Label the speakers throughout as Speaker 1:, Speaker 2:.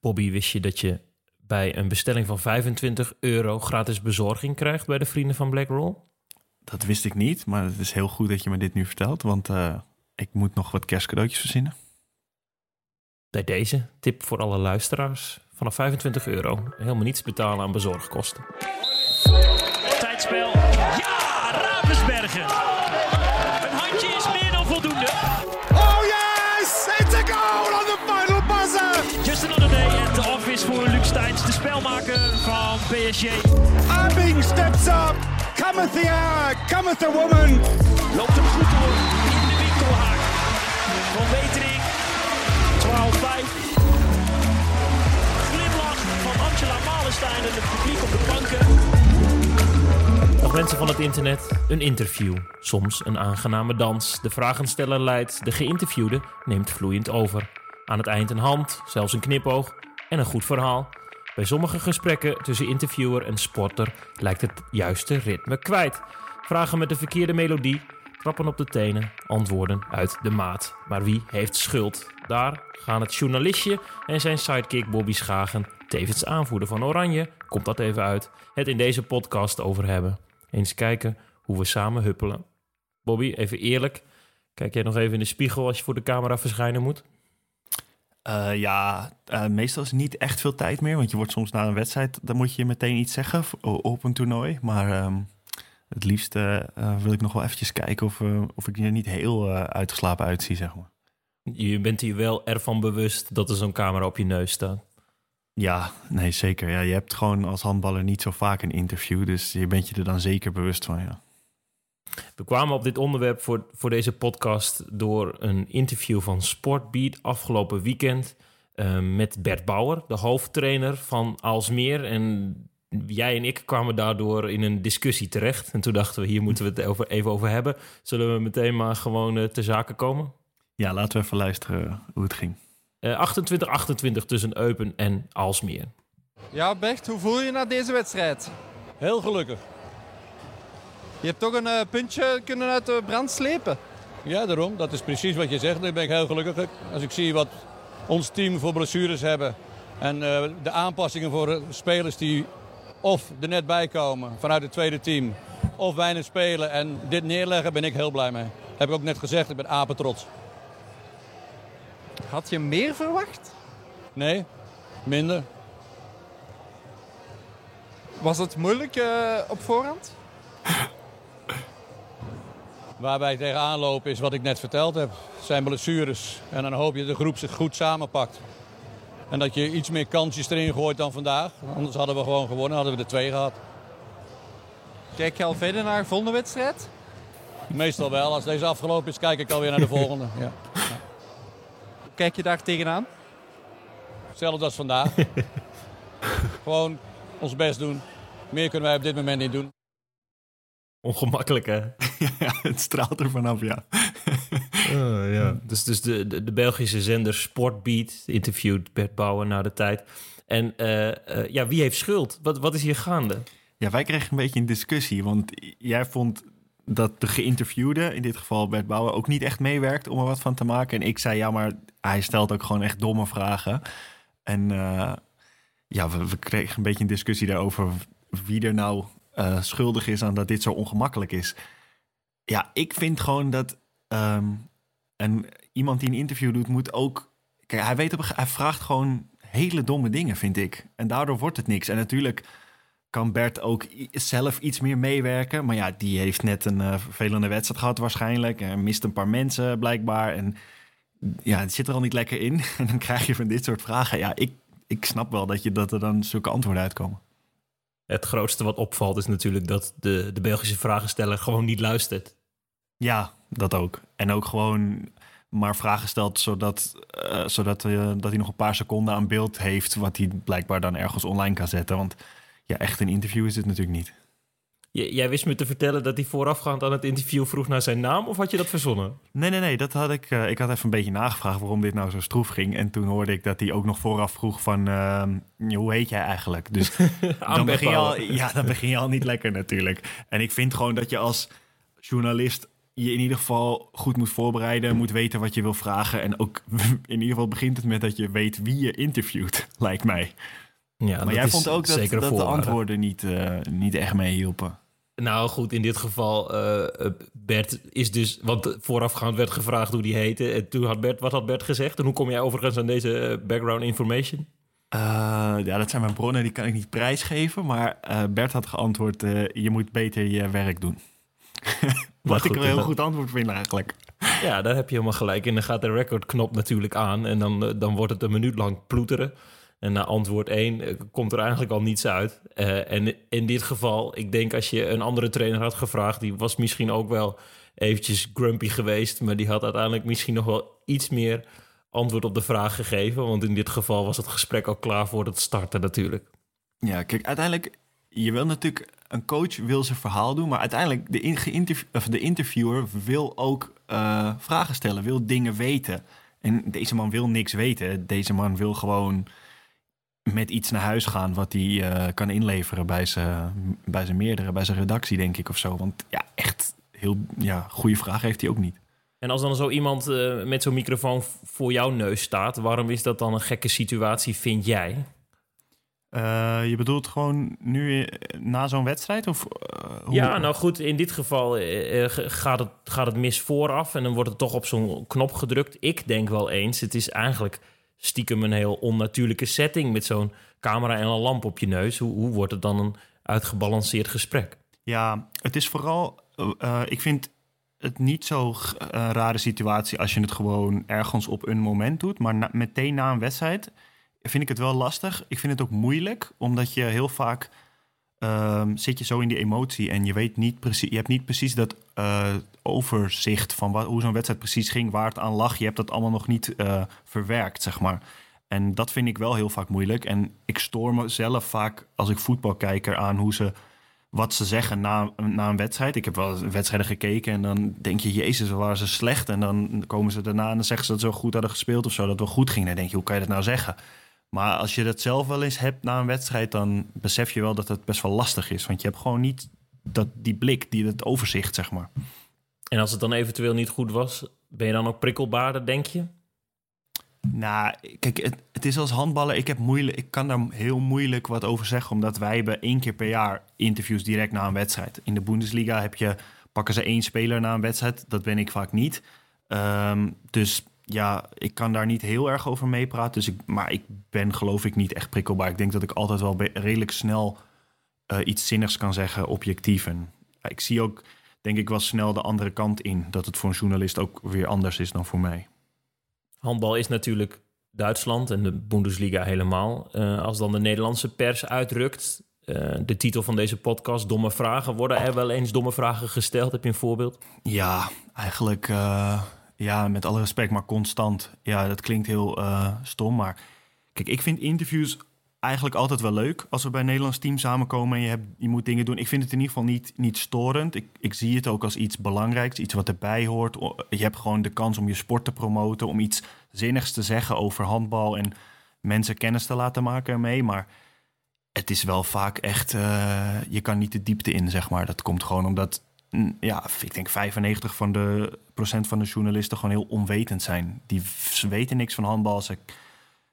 Speaker 1: Bobby, wist je dat je bij een bestelling van 25 euro gratis bezorging krijgt bij de vrienden van Black Roll?
Speaker 2: Dat wist ik niet, maar het is heel goed dat je me dit nu vertelt, want uh, ik moet nog wat kerstcadeautjes verzinnen.
Speaker 1: Bij deze tip voor alle luisteraars. Vanaf 25 euro helemaal niets betalen aan bezorgkosten.
Speaker 3: Tijdspel. Ja, Ravensbergen. Een handje is meer dan voldoende.
Speaker 4: Oh yes! It's a goal on the final buzzer!
Speaker 3: Just another day at the office voor Luc Steins, de spelmaker van PSG.
Speaker 4: Abing steps up. Cometh the hour, cometh the woman.
Speaker 3: Loopt hem goed door in de winkelhaak. Van Wetering. 12-5. Glimlach van Angela Malenstein en het publiek op de banken.
Speaker 1: Dag mensen van het internet, een interview. Soms een aangename dans. De vragensteller leidt, de geïnterviewde neemt vloeiend over. Aan het eind een hand, zelfs een knipoog en een goed verhaal. Bij sommige gesprekken tussen interviewer en sporter lijkt het juiste ritme kwijt. Vragen met de verkeerde melodie, trappen op de tenen, antwoorden uit de maat. Maar wie heeft schuld? Daar gaan het journalistje en zijn sidekick Bobby Schagen, tevens aanvoerder van Oranje, komt dat even uit, het in deze podcast over hebben. Eens kijken hoe we samen huppelen. Bobby, even eerlijk, kijk jij nog even in de spiegel als je voor de camera verschijnen moet?
Speaker 2: Uh, ja, uh, meestal is niet echt veel tijd meer. Want je wordt soms na een wedstrijd, dan moet je meteen iets zeggen op een toernooi. Maar um, het liefst uh, wil ik nog wel eventjes kijken of, of ik er niet heel uitgeslapen uitzie, zeg maar.
Speaker 1: Je bent hier wel ervan bewust dat er zo'n camera op je neus staat.
Speaker 2: Ja, nee, zeker. Ja, je hebt gewoon als handballer niet zo vaak een interview. Dus je bent je er dan zeker bewust van, ja.
Speaker 1: We kwamen op dit onderwerp voor, voor deze podcast door een interview van Sportbeat afgelopen weekend uh, met Bert Bauer, de hoofdtrainer van Alsmeer. En jij en ik kwamen daardoor in een discussie terecht. En toen dachten we, hier moeten we het over, even over hebben. Zullen we meteen maar gewoon uh, ter zake komen?
Speaker 2: Ja, laten we even luisteren hoe het ging.
Speaker 1: Uh, 28-28 tussen Eupen en Alsmeer.
Speaker 5: Ja, Bert, hoe voel je je na deze wedstrijd?
Speaker 6: Heel gelukkig.
Speaker 5: Je hebt toch een uh, puntje kunnen uit de brand slepen.
Speaker 6: Ja, daarom. Dat is precies wat je zegt. Dan ben ik heel gelukkig. Als ik zie wat ons team voor blessures hebben. En uh, de aanpassingen voor spelers die of er net bij komen vanuit het tweede team. Of weinig spelen en dit neerleggen, ben ik heel blij mee. Heb ik ook net gezegd, ik ben apetrots.
Speaker 5: Had je meer verwacht?
Speaker 6: Nee, minder.
Speaker 5: Was het moeilijk uh, op voorhand?
Speaker 6: Waar wij tegenaan lopen is wat ik net verteld heb. zijn blessures. En dan hoop je dat de groep zich goed samenpakt. En dat je iets meer kansjes erin gooit dan vandaag. Anders hadden we gewoon gewonnen, hadden we er twee gehad.
Speaker 5: Kijk je al verder naar de volgende wedstrijd?
Speaker 6: Meestal wel. Als deze afgelopen is, kijk ik alweer naar de volgende. Ja. Ja.
Speaker 5: Kijk je daar tegenaan?
Speaker 6: Hetzelfde als vandaag. gewoon ons best doen. Meer kunnen wij op dit moment niet doen.
Speaker 1: Ongemakkelijk, hè?
Speaker 2: ja, het straalt er vanaf, ja.
Speaker 1: uh, ja. Dus, dus de, de, de, Belgische zender Sportbeat interviewt Bert Bouwer na de tijd. En uh, uh, ja, wie heeft schuld? Wat, wat is hier gaande?
Speaker 2: Ja, wij kregen een beetje een discussie. Want jij vond dat de geïnterviewde, in dit geval Bert Bouwer, ook niet echt meewerkt om er wat van te maken. En ik zei, ja, maar hij stelt ook gewoon echt domme vragen. En ja, we, we kregen een beetje een discussie daarover wie er nou uh, schuldig is aan dat dit zo ongemakkelijk is. Ja, ik vind gewoon dat um, een, iemand die een interview doet, moet ook. Kijk, hij, weet hij vraagt gewoon hele domme dingen, vind ik. En daardoor wordt het niks. En natuurlijk kan Bert ook zelf iets meer meewerken. Maar ja, die heeft net een uh, vervelende wedstrijd gehad waarschijnlijk. En mist een paar mensen blijkbaar. En ja, het zit er al niet lekker in. En dan krijg je van dit soort vragen. Ja, ik, ik snap wel dat, je, dat er dan zulke antwoorden uitkomen.
Speaker 1: Het grootste wat opvalt is natuurlijk dat de, de Belgische vragensteller gewoon niet luistert.
Speaker 2: Ja, dat ook. En ook gewoon maar vragen stelt zodat, uh, zodat uh, dat hij nog een paar seconden aan beeld heeft... wat hij blijkbaar dan ergens online kan zetten. Want ja, echt een interview is het natuurlijk niet.
Speaker 1: Jij wist me te vertellen dat hij voorafgaand aan het interview vroeg naar zijn naam, of had je dat verzonnen?
Speaker 2: Nee, nee, nee. Dat had ik, uh, ik had even een beetje nagevraagd waarom dit nou zo stroef ging. En toen hoorde ik dat hij ook nog vooraf vroeg van, uh, hoe heet jij eigenlijk? Dus dan begin, je al, ja, dan begin je al niet lekker natuurlijk. En ik vind gewoon dat je als journalist je in ieder geval goed moet voorbereiden, moet weten wat je wil vragen. En ook in ieder geval begint het met dat je weet wie je interviewt, lijkt mij.
Speaker 1: Ja,
Speaker 2: maar jij vond ook dat, de antwoorden niet, eh, niet echt meehielpen.
Speaker 1: Nou goed, in dit geval, eh, eh, Bert is dus... Want voorafgaand werd gevraagd hoe die heette. En toen had Bert, wat had Bert gezegd? En hoe kom jij overigens aan deze eh, background information?
Speaker 2: Ja, dat zijn mijn bronnen, die kan ik niet prijsgeven. Maar Bert had geantwoord, je moet beter je werk doen. Wat
Speaker 1: goed,
Speaker 2: ik een heel goed antwoord vind eigenlijk.
Speaker 1: Ja, daar heb je helemaal gelijk. En dan gaat de recordknop natuurlijk aan. En dan, dan wordt het een minuut lang ploeteren. En na antwoord 1 komt er eigenlijk al niets uit. Eh, en in dit geval, ik denk als je een andere trainer had gevraagd... die was misschien ook wel eventjes grumpy geweest... maar die had uiteindelijk misschien nog wel iets meer antwoord op de vraag gegeven. Want in dit geval was het gesprek al klaar voor het starten natuurlijk.
Speaker 2: Ja, kijk, uiteindelijk, je wil natuurlijk, een coach wil zijn verhaal doen, maar uiteindelijk de, de interviewer wil ook eh, vragen stellen, wil dingen weten. En deze man wil niks weten. Deze man wil gewoon met iets naar huis gaan wat hij eh, kan inleveren bij zijn, bij zijn meerdere, bij zijn redactie, denk ik, of zo. Want ja, echt heel ja, goede vraag heeft hij ook niet.
Speaker 1: En als dan zo iemand eh, met zo'n microfoon voor jouw neus staat... waarom is dat dan een gekke situatie, vind jij?
Speaker 2: Eh, je bedoelt gewoon nu na zo'n wedstrijd? Of, hoe-
Speaker 1: Ja, nou goed, in dit geval gaat, het, gaat het mis vooraf en dan wordt het toch op zo'n knop gedrukt. Ik denk wel eens, het is eigenlijk stiekem een heel onnatuurlijke setting met zo'n camera en een lamp op je neus. Hoe, hoe wordt het dan een uitgebalanceerd gesprek?
Speaker 2: Ja, het is vooral. eh, ik vind het niet zo g- een rare situatie als je het gewoon ergens op een moment doet. Maar meteen na een wedstrijd vind ik het wel lastig. Ik vind het ook moeilijk, omdat je heel vaak ehm, zit je zo in die emotie en je weet niet precies. Je hebt niet precies dat eh, overzicht van wat, hoe zo'n wedstrijd precies ging, waar het aan lag. Je hebt dat allemaal nog niet eh, verwerkt, zeg maar. En dat vind ik wel heel vaak moeilijk. En ik stoor mezelf vaak als ik voetbal kijk eraan hoe ze wat ze zeggen na, na een wedstrijd. Ik heb wel wedstrijden gekeken en dan denk je, jezus, waren ze slecht. En dan komen ze daarna en dan zeggen ze dat ze zo goed hadden gespeeld of zo, dat het wel goed ging. Dan denk je, hoe kan je dat nou zeggen? Maar als je dat zelf wel eens hebt na een wedstrijd, dan besef je wel dat het best wel lastig is. Want je hebt gewoon niet dat, die blik, die, dat overzicht, zeg maar.
Speaker 1: En als het dan eventueel niet goed was, ben je dan ook prikkelbaarder, denk je?
Speaker 2: Nou, kijk, het, het is als handballen. Ik, heb moeilijk, ik kan daar heel moeilijk wat over zeggen, omdat wij hebben één keer per jaar interviews direct na een wedstrijd. In de Bundesliga heb je, pakken ze één speler na een wedstrijd. Dat ben ik vaak niet. Ehm, dus ja, ik kan daar niet heel erg over meepraten. Dus ik, maar ik ben geloof ik niet echt prikkelbaar. Ik denk dat ik altijd wel redelijk snel eh, iets zinnigs kan zeggen, objectief. En ik zie ook, denk ik, wel snel de andere kant in. Dat het voor een journalist ook weer anders is dan voor mij.
Speaker 1: Handbal is natuurlijk Duitsland en de Bundesliga helemaal. Eh, als dan de Nederlandse pers uitrukt, eh, de titel van deze podcast, Domme Vragen. Worden er wel eens domme vragen gesteld? Heb je een voorbeeld?
Speaker 2: Ja, eigenlijk ja, met alle respect, maar constant. Ja, dat klinkt heel eh, stom, maar kijk, ik vind interviews eigenlijk altijd wel leuk als we bij een Nederlands team samenkomen en je, hebt, je moet dingen doen. Ik vind het in ieder geval niet, niet storend. Ik, ik zie het ook als iets belangrijks, iets wat erbij hoort. Je hebt gewoon de kans om je sport te promoten, om iets zinnigs te zeggen over handbal en mensen kennis te laten maken ermee. Maar het is wel vaak echt, eh, je kan niet de diepte in, zeg maar. Dat komt gewoon omdat ja, ik denk 95 van de procent van de journalisten gewoon heel onwetend zijn. Die ze weten niks van handbal. Ze,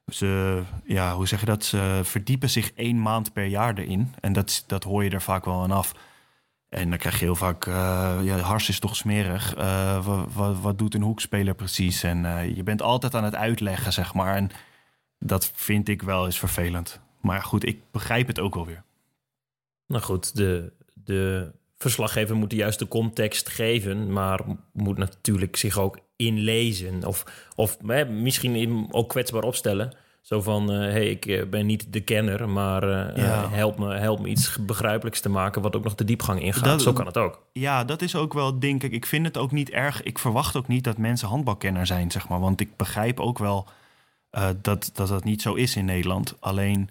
Speaker 2: ze, ja, hoe zeg je dat? Ze verdiepen zich één maand per jaar erin. En dat, dat hoor je er vaak wel aan af. En dan krijg je heel vaak, eh, ja, hars is toch smerig. Eh, wat, wat, wat doet een hoekspeler precies? En eh, je bent altijd aan het uitleggen, zeg maar. En dat vind ik wel eens vervelend. Maar goed, ik begrijp het ook wel weer.
Speaker 1: Nou goed, de, de verslaggever moet de juiste context geven, maar moet natuurlijk zich ook inlezen. Of, of hè, misschien ook kwetsbaar opstellen. Zo van, hé, hey, ik eh, ben niet de kenner, maar eh,
Speaker 2: Ja.
Speaker 1: eh, help, me, help me iets begrijpelijks te maken... wat ook nog de diepgang ingaat.
Speaker 2: Dat-
Speaker 1: Zo kan het ook.
Speaker 2: Ja, dat is ook wel, denk ik. Ik vind het ook niet erg. Ik verwacht ook niet dat mensen handbalkenner zijn, zeg maar. Want ik begrijp ook wel eh, dat, dat dat niet zo is in Nederland. Alleen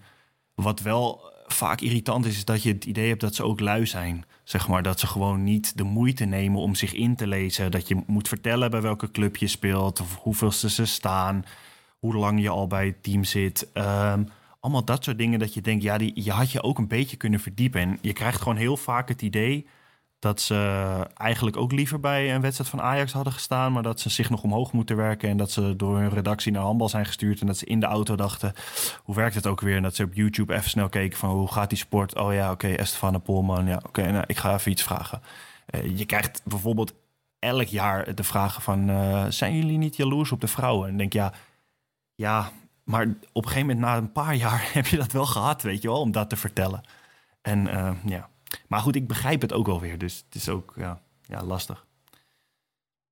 Speaker 2: wat wel vaak irritant is, is dat je het idee hebt dat ze ook lui zijn. Zeg maar dat ze gewoon niet de moeite nemen om zich in te lezen. Dat je moet vertellen bij welke club je speelt, of hoeveelste ze staan, hoe lang je al bij het team zit. Ehm, allemaal dat soort dingen dat je denkt, ja, die, je had je ook een beetje kunnen verdiepen. En je krijgt gewoon heel vaak het idee dat ze eigenlijk ook liever bij een wedstrijd van Ajax hadden gestaan, maar dat ze zich nog omhoog moeten werken en dat ze door hun redactie naar handbal zijn gestuurd en dat ze in de auto dachten, hoe werkt het ook weer? En dat ze op YouTube even snel keken van hoe gaat die sport? Oh ja, oké, okay, Estefane Polman, ja, oké, nou, ik ga even iets vragen. Uh, je krijgt bijvoorbeeld elk jaar de vragen van, uh, zijn jullie niet jaloers op de vrouwen? En denk ja, ja, maar op een gegeven moment na een paar jaar heb je dat wel gehad, weet je wel, om dat te vertellen. En uh, ja, maar goed, ik begrijp het ook wel weer. Dus het is ook ja, ja, lastig.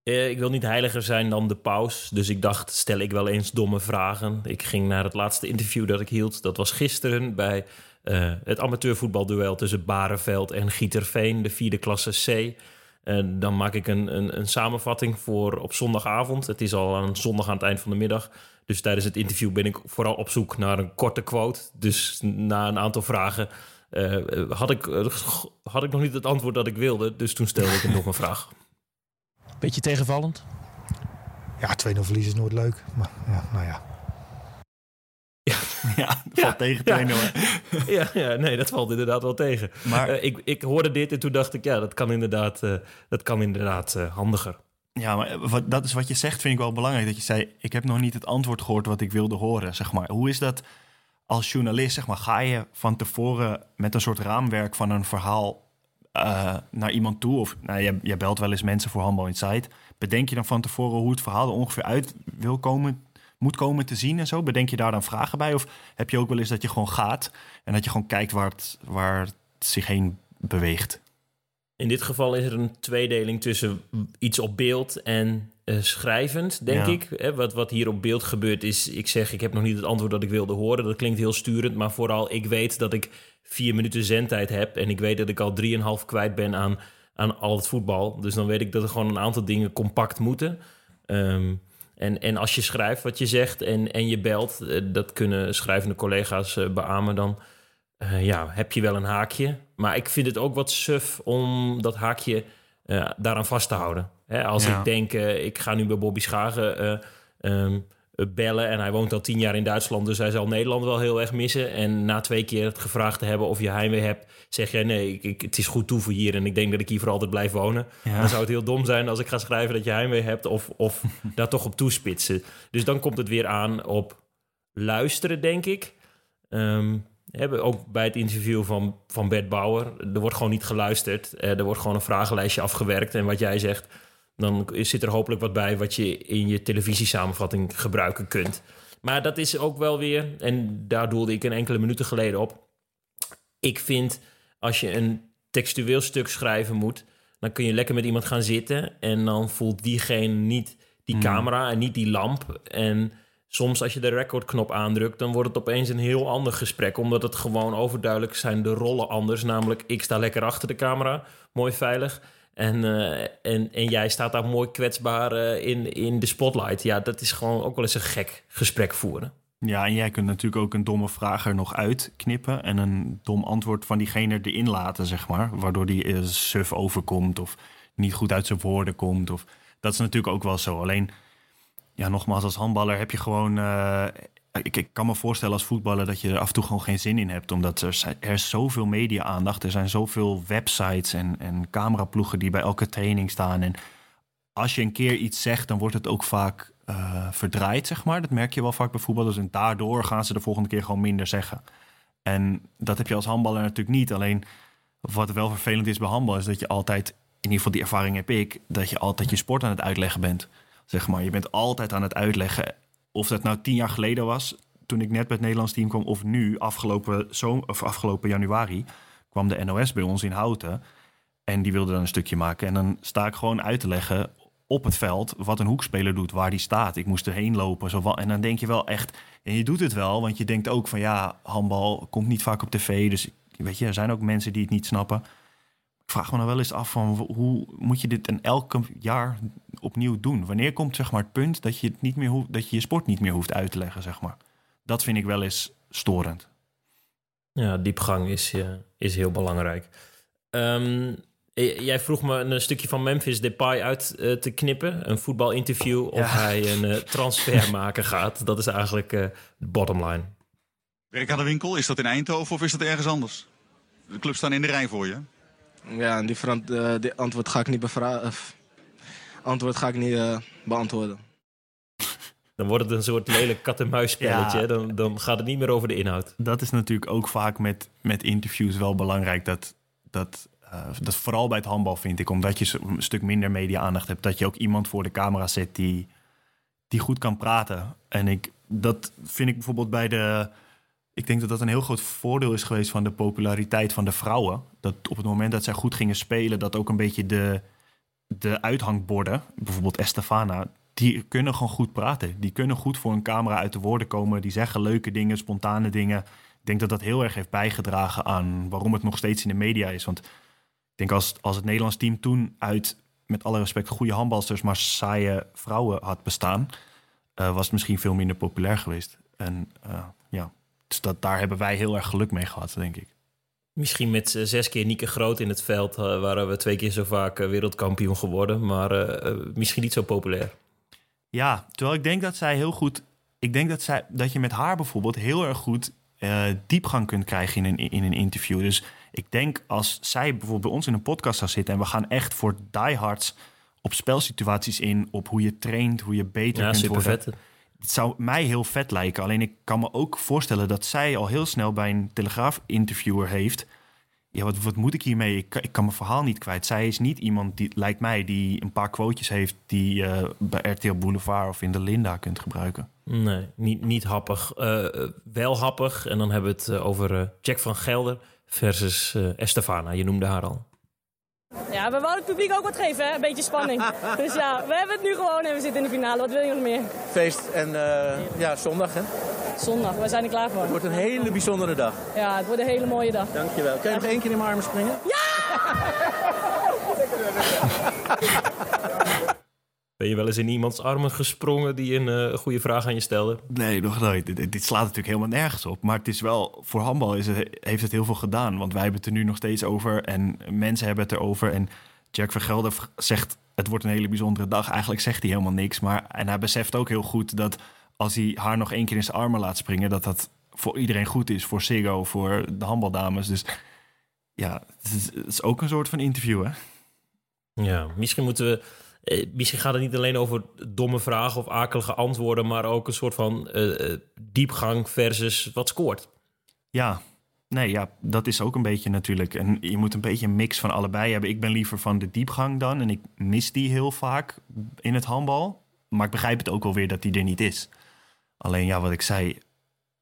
Speaker 1: Uh, ik wil niet heiliger zijn dan de paus. Dus ik dacht, stel ik wel eens domme vragen. Ik ging naar het laatste interview dat ik hield. Dat was gisteren bij uh, het amateurvoetbalduel tussen Barenveld en Gieterveen, de vierde klasse C. En dan maak ik een, een, een, samenvatting voor op zondagavond. Het is al een zondag aan het eind van de middag. Dus tijdens het interview ben ik vooral op zoek naar een korte quote. Dus na een aantal vragen uh, had, ik, uh, had ik nog niet het antwoord dat ik wilde. Dus toen stelde ik hem nog een vraag.
Speaker 7: Beetje tegenvallend?
Speaker 8: Ja, 2-0 verliezen is nooit leuk. Maar ja, nou ja.
Speaker 2: Ja, ja dat valt tegen 2-0.
Speaker 1: Ja. ja, ja, nee, dat valt inderdaad wel tegen. Maar uh, ik, ik hoorde dit en toen dacht ik, ja, dat kan inderdaad, dat kan inderdaad handiger.
Speaker 2: Ja, maar wat, dat is wat je zegt, vind ik wel belangrijk. Dat je zei, ik heb nog niet het antwoord gehoord wat ik wilde horen, zeg maar. Hoe is dat als journalist, zeg maar, ga je van tevoren met een soort raamwerk van een verhaal uh, naar iemand toe? Of nou, je, je belt wel eens mensen voor Handbal Insight. Bedenk je dan van tevoren hoe het verhaal er ongeveer uit wil komen, moet komen te zien en zo? Bedenk je daar dan vragen bij? Of heb je ook wel eens dat je gewoon gaat en dat je gewoon kijkt waar het, waar het zich heen beweegt?
Speaker 1: In dit geval is er een tweedeling tussen iets op beeld en uh, schrijvend, denk
Speaker 2: Ja.
Speaker 1: ik. Hè, wat, wat hier op beeld gebeurt is, ik zeg, ik heb nog niet het antwoord dat ik wilde horen. Dat klinkt heel sturend, maar vooral ik weet dat ik vier minuten zendtijd heb. En ik weet dat ik al drieënhalf kwijt ben aan, aan al het voetbal. Dus dan weet ik dat er gewoon een aantal dingen compact moeten. Ehm, en, en als je schrijft wat je zegt en, en je belt, eh, dat kunnen schrijvende collega's eh, beamen, dan eh, ja, heb je wel een haakje. Maar ik vind het ook wat suf om dat haakje eh, daaraan vast te houden. Hè, als
Speaker 2: Ja.
Speaker 1: ik denk, eh, ik ga nu bij Bobby Schagen eh, ehm, eh, bellen en hij woont al tien jaar in Duitsland, dus hij zal Nederland wel heel erg missen. En na twee keer het gevraagd te hebben of je heimwee hebt, zeg jij nee, ik, ik- het is goed toe voor hier en ik denk dat ik hier voor altijd blijf wonen.
Speaker 2: Ja.
Speaker 1: Dan zou het heel dom zijn als ik ga schrijven dat je heimwee hebt of, of daar toch op toespitsen. Dus dan komt het weer aan op luisteren, denk ik. Ehm, hebben ook bij het interview van, van Bert Bauer, er wordt gewoon niet geluisterd. Er wordt gewoon een vragenlijstje afgewerkt. En wat jij zegt, dan zit er hopelijk wat bij wat je in je televisiesamenvatting gebruiken kunt. Maar dat is ook wel weer, en daar doelde ik een enkele minuten geleden op. Ik vind als je een textueel stuk schrijven moet, dan kun je lekker met iemand gaan zitten en dan voelt diegene niet die camera en niet die lamp. En soms als je de recordknop aandrukt, dan wordt het opeens een heel ander gesprek, omdat het gewoon overduidelijk zijn de rollen anders. Namelijk, ik sta lekker achter de camera, mooi veilig. En, eh, en, en jij staat daar mooi kwetsbaar eh, in, in de spotlight. Ja, dat is gewoon ook wel eens een gek gesprek voeren.
Speaker 2: Ja, en jij kunt natuurlijk ook een domme vraag er nog uitknippen en een dom antwoord van diegene erin laten, zeg maar. Waardoor die eh, suf overkomt of niet goed uit zijn woorden komt. Of, dat is natuurlijk ook wel zo. Alleen, ja, nogmaals, als handballer heb je gewoon... ik, kan me voorstellen als voetballer dat je er af en toe gewoon geen zin in hebt. Omdat er, er zoveel media-aandacht. Er zijn zoveel websites en, en cameraploegen die bij elke training staan. En als je een keer iets zegt, dan wordt het ook vaak eh, verdraaid, zeg maar. Dat merk je wel vaak bij voetballers. En daardoor gaan ze de volgende keer gewoon minder zeggen. En dat heb je als handballer natuurlijk niet. Alleen wat wel vervelend is bij handbal... is dat je altijd, in ieder geval die ervaring heb ik... dat je altijd je sport aan het uitleggen bent. Zeg maar, je bent altijd aan het uitleggen. Of dat nou tien jaar geleden was, toen ik net bij het Nederlands team kwam... of nu, afgelopen, zo, of afgelopen januari... kwam de NOS bij ons in Houten... En die wilde dan een stukje maken. En dan sta ik gewoon uit te leggen op het veld wat een hoekspeler doet, waar die staat. Ik moest erheen lopen. Zo en dan denk je wel echt, en je doet het wel, want je denkt ook van ja, handbal komt niet vaak op tv. Dus weet je, er zijn ook mensen die het niet snappen. Ik vraag me nou wel eens af van hoe moet je dit en elke jaar opnieuw doen? Wanneer komt zeg maar het punt dat je het niet meer hoeft, dat je je sport niet meer hoeft uit te leggen, zeg maar? Dat vind ik wel eens storend.
Speaker 1: Ja, diepgang is, eh, is heel belangrijk. Ehm, eh, jij vroeg me een stukje van Memphis Depay uit eh, te knippen. Een voetbalinterview of
Speaker 2: Ja.
Speaker 1: hij een eh, transfer maken gaat. Dat is eigenlijk eh, de bottom line.
Speaker 9: Werk aan de winkel, is dat in Eindhoven of is dat ergens anders? De clubs staan in de rij voor je. Ja, die, verant- eh, die antwoord ga ik niet, bevra- eh, antwoord ga ik niet eh, beantwoorden.
Speaker 1: Dan wordt het een soort lelijk kat-en-muisspelletje.
Speaker 2: Ja.
Speaker 1: Dan, dan gaat het niet meer over de inhoud.
Speaker 2: Dat is natuurlijk ook vaak met, met interviews wel belangrijk. Dat, dat, eh, dat vooral bij het handbal vind ik, omdat je een stuk minder media-aandacht hebt, dat je ook iemand voor de camera zet die, die goed kan praten. En ik, dat vind ik bijvoorbeeld bij de. Ik denk dat dat een heel groot voordeel is geweest van de populariteit van de vrouwen. Dat op het moment dat zij goed gingen spelen, dat ook een beetje de, de uithangborden, bijvoorbeeld Estefana, die kunnen gewoon goed praten. Die kunnen goed voor een camera uit de woorden komen. Die zeggen leuke dingen, spontane dingen. Ik denk dat dat heel erg heeft bijgedragen aan waarom het nog steeds in de media is. Want ik denk als, als het Nederlands team toen uit, met alle respect, goede handbalsters, maar saaie vrouwen had bestaan, eh, was het misschien veel minder populair geweest. En eh, ja, dus dat, daar hebben wij heel erg geluk mee gehad, denk ik.
Speaker 1: Misschien met eh, zes keer Nieke Groot in het veld... eh, waren we twee keer zo vaak eh, wereldkampioen geworden. Maar misschien niet zo populair.
Speaker 2: Ja, terwijl ik denk dat zij heel goed. Ik denk dat, zij, dat je met haar bijvoorbeeld heel erg goed diepgang kunt krijgen in een, in een interview. Dus ik denk als zij bijvoorbeeld bij ons in een podcast zou zitten en we gaan echt voor diehards op spelsituaties in, op hoe je traint, hoe je beter
Speaker 1: Ja,
Speaker 2: kunt worden. Het zou mij heel vet lijken. Alleen ik kan me ook voorstellen dat zij al heel snel bij een telegraaf-interviewer heeft. Ja, wat, wat moet ik hiermee? Ik, kan- mijn verhaal niet kwijt. Zij is niet iemand die, lijkt mij, die een paar quotejes heeft die je bij RTL Boulevard of in de Linda kunt gebruiken.
Speaker 1: Nee, niet, niet happig. Eh, eh, wel happig. En dan hebben we het eh, over eh, Jack van Gelder versus eh, Estefana. Je noemde haar al.
Speaker 10: Ja, we wouden het publiek ook wat geven, hè? een beetje spanning. dus ja, we hebben het nu gewoon en we zitten in de finale. Wat wil je nog meer?
Speaker 11: Feest en eh, ja, zondag hè.
Speaker 10: Zondag, we zijn er klaar voor.
Speaker 11: Het wordt een hele bijzondere dag.
Speaker 10: Ja, het wordt een hele mooie dag.
Speaker 11: Dankjewel. Kan je nog één keer in mijn armen springen?
Speaker 1: Ben je wel eens in iemands armen gesprongen die een eh, goede vraag aan je stelde?
Speaker 2: Nee, nog nooit. Dit, dit slaat natuurlijk helemaal nergens op. Maar het is wel, voor handbal is het, heeft het heel veel gedaan. Want wij hebben het er nu nog steeds over. En mensen hebben het erover. En Jack van Gelder v- zegt, het wordt een hele bijzondere dag. Eigenlijk zegt hij helemaal niks. Maar, en hij beseft ook heel goed dat als hij haar nog één keer in zijn armen laat springen... dat dat voor iedereen goed is. Voor Siggo, voor de handbaldames. Dus ja, het is, het is ook een soort van interview, hè?
Speaker 1: Ja, misschien moeten we. Eh, misschien gaat het niet alleen over domme vragen of akelige antwoorden, maar ook een soort van eh, eh, diepgang versus wat scoort.
Speaker 2: Ja, nee, ja, dat is ook een beetje natuurlijk. En je moet een beetje een mix van allebei hebben. Ik ben liever van de diepgang dan. En ik mis die heel vaak in het handbal. Maar ik begrijp het ook wel weer dat die er niet is. Alleen ja, wat ik zei,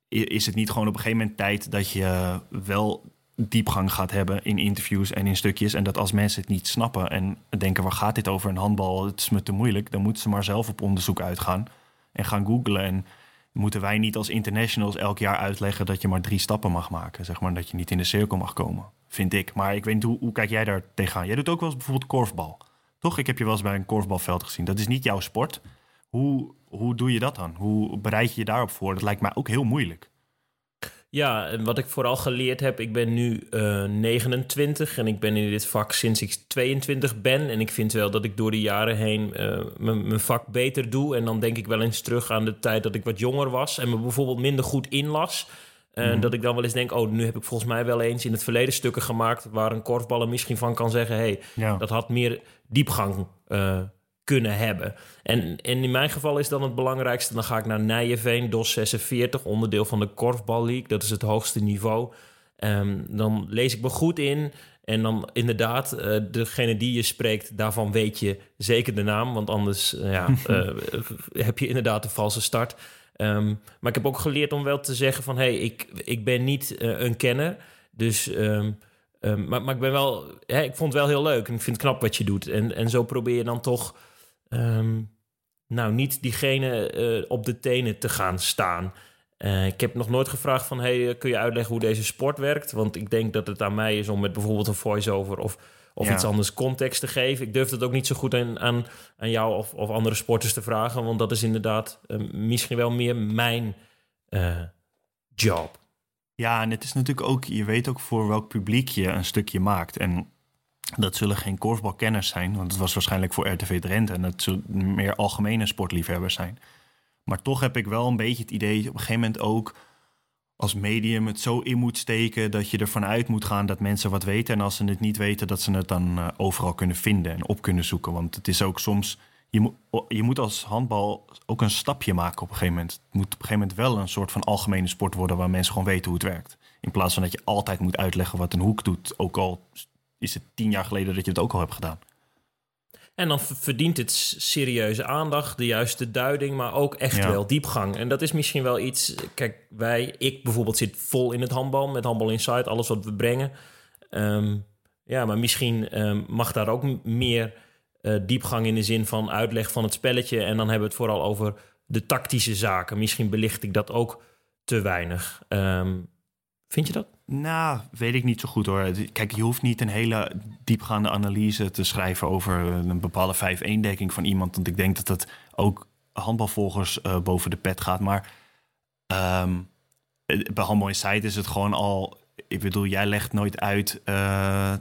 Speaker 2: is het niet gewoon op een gegeven moment tijd dat je wel diepgang gaat hebben in interviews en in stukjes. En dat als mensen het niet snappen en denken, waar gaat dit over een handbal? Het is me te moeilijk. Dan moeten ze maar zelf op onderzoek uitgaan en gaan googlen. En moeten wij niet als internationals elk jaar uitleggen dat je maar drie stappen mag maken. Zeg maar dat je niet in de cirkel mag komen, vind ik. Maar ik weet niet, hoe, kijk jij daar tegenaan? Jij doet ook wel eens bijvoorbeeld korfbal. Toch? Ik heb je wel eens bij een korfbalveld gezien. Dat is niet jouw sport. Hoe, hoe doe je dat dan? Hoe bereid je je daarop voor? Dat lijkt mij ook heel moeilijk.
Speaker 1: Ja, en wat ik vooral geleerd heb, ik ben nu eh 29 en ik ben in dit vak sinds ik 22 ben. En ik vind wel dat ik door de jaren heen eh, mijn vak beter doe. En dan denk ik wel eens terug aan de tijd dat ik wat jonger was en me bijvoorbeeld minder goed inlas. En
Speaker 2: Mhm.
Speaker 1: dat ik dan wel eens denk, oh, nu heb ik volgens mij wel eens in het verleden stukken gemaakt waar een korfballer misschien van kan zeggen, hey,
Speaker 2: Ja.
Speaker 1: dat had meer diepgang eh, kunnen hebben. En, en in mijn geval is dan het belangrijkste, dan ga ik naar Nijenveen, DOS 46, onderdeel van de Korfbal League. Dat is het hoogste niveau. Ehm, dan lees ik me goed in. En dan inderdaad, eh, degene die je spreekt, daarvan weet je zeker de naam. Want anders eh, ja, eh, heb je inderdaad een valse start. Ehm, maar ik heb ook geleerd om wel te zeggen van... hé, hey, ik, ik ben niet een kenner. Dus, ehm, maar, maar ik ben wel... Hè, ik vond het wel heel leuk en ik vind het knap wat je doet. En, en zo probeer je dan toch... ehm, nou, niet diegene eh, op de tenen te gaan staan. Eh, ik heb nog nooit gevraagd van... Hey, eh, kun je uitleggen hoe deze sport werkt? Want ik denk dat het aan mij is om met bijvoorbeeld een voice-over... of, of
Speaker 2: Ja.
Speaker 1: iets anders context te geven. Ik durf het ook niet zo goed aan, aan, aan jou of, of andere sporters te vragen... want dat is inderdaad misschien wel meer mijn job.
Speaker 2: Ja, en het is natuurlijk ook, je weet ook voor welk publiek je een stukje maakt. En dat zullen geen korfbalkenners zijn, want het was waarschijnlijk voor RTV Drenthe. En dat zullen meer algemene sportliefhebbers zijn. Maar toch heb ik wel een beetje het idee, op een gegeven moment ook... als medium het zo in moet steken dat je ervan uit moet gaan dat mensen wat weten. En als ze het niet weten, dat ze het dan eh, overal kunnen vinden en op kunnen zoeken. Want het is ook soms. Je moet, je moet als handbal ook een stapje maken op een gegeven moment. Het moet op een gegeven moment wel een soort van algemene sport worden waar mensen gewoon weten hoe het werkt. In plaats van dat je altijd moet uitleggen wat een hoek doet. Ook al is het tien jaar geleden dat je het ook al hebt gedaan.
Speaker 1: En dan verdient het serieuze aandacht, de juiste duiding, maar ook echt wel diepgang. En dat is misschien wel iets. Kijk, wij, ik bijvoorbeeld, zit vol in het handbal met Handbal Insight, alles wat we brengen. Ehm, ja, maar misschien ehm, mag daar ook meer uh, diepgang in de zin van uitleg van het spelletje. En dan hebben we het vooral over de tactische zaken. Misschien belicht ik dat ook te weinig. Um, vind je dat?
Speaker 2: Nou, weet ik niet zo goed hoor. Kijk, je hoeft niet een hele diepgaande analyse te schrijven over een bepaalde 5-1-dekking van iemand. Want ik denk dat dat ook handbalvolgers uh, boven de pet gaat. Maar um, bij Handbal Insight is het gewoon al... Ik bedoel, jij legt nooit uit... Uh,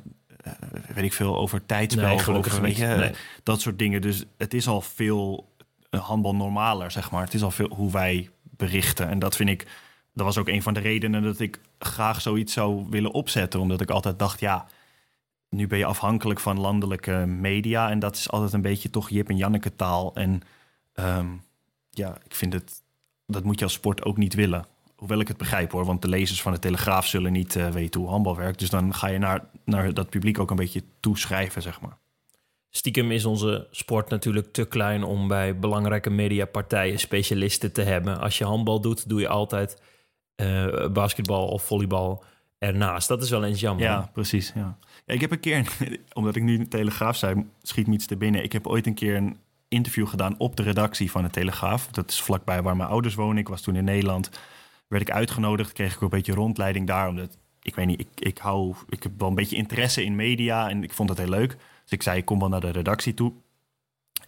Speaker 2: weet ik veel, over tijdspel. Nee, over, weet je, nee. dat soort dingen. Dus het is al veel handbal normaler, zeg maar. Het is al veel hoe wij berichten. En dat vind ik dat was ook een van de redenen dat ik graag zoiets zou willen opzetten. Omdat ik altijd dacht, ja, nu ben je afhankelijk van landelijke media. En dat is altijd een beetje toch Jip en Janneke taal. En um, ja, ik vind het, dat moet je als sport ook niet willen. Hoewel ik het begrijp hoor, want de lezers van de Telegraaf zullen niet uh, weten hoe handbal werkt. Dus dan ga je naar, naar dat publiek ook een beetje toeschrijven, zeg maar.
Speaker 1: Stiekem is onze sport natuurlijk te klein om bij belangrijke mediapartijen specialisten te hebben. Als je handbal doet, doe je altijd uh, basketbal of volleybal ernaast. Dat is wel eens jammer.
Speaker 2: Ja, precies. Ja. ik heb een keer, omdat ik nu de Telegraaf zei, schiet me iets te binnen. Ik heb ooit een keer een interview gedaan op de redactie van de Telegraaf. Dat is vlakbij waar mijn ouders wonen. Ik was toen in Nederland. Werd ik uitgenodigd, kreeg ik een beetje rondleiding daar. Omdat, ik weet niet, ik, ik hou, ik heb wel een beetje interesse in media en ik vond het heel leuk. Dus ik zei, ik kom wel naar de redactie toe.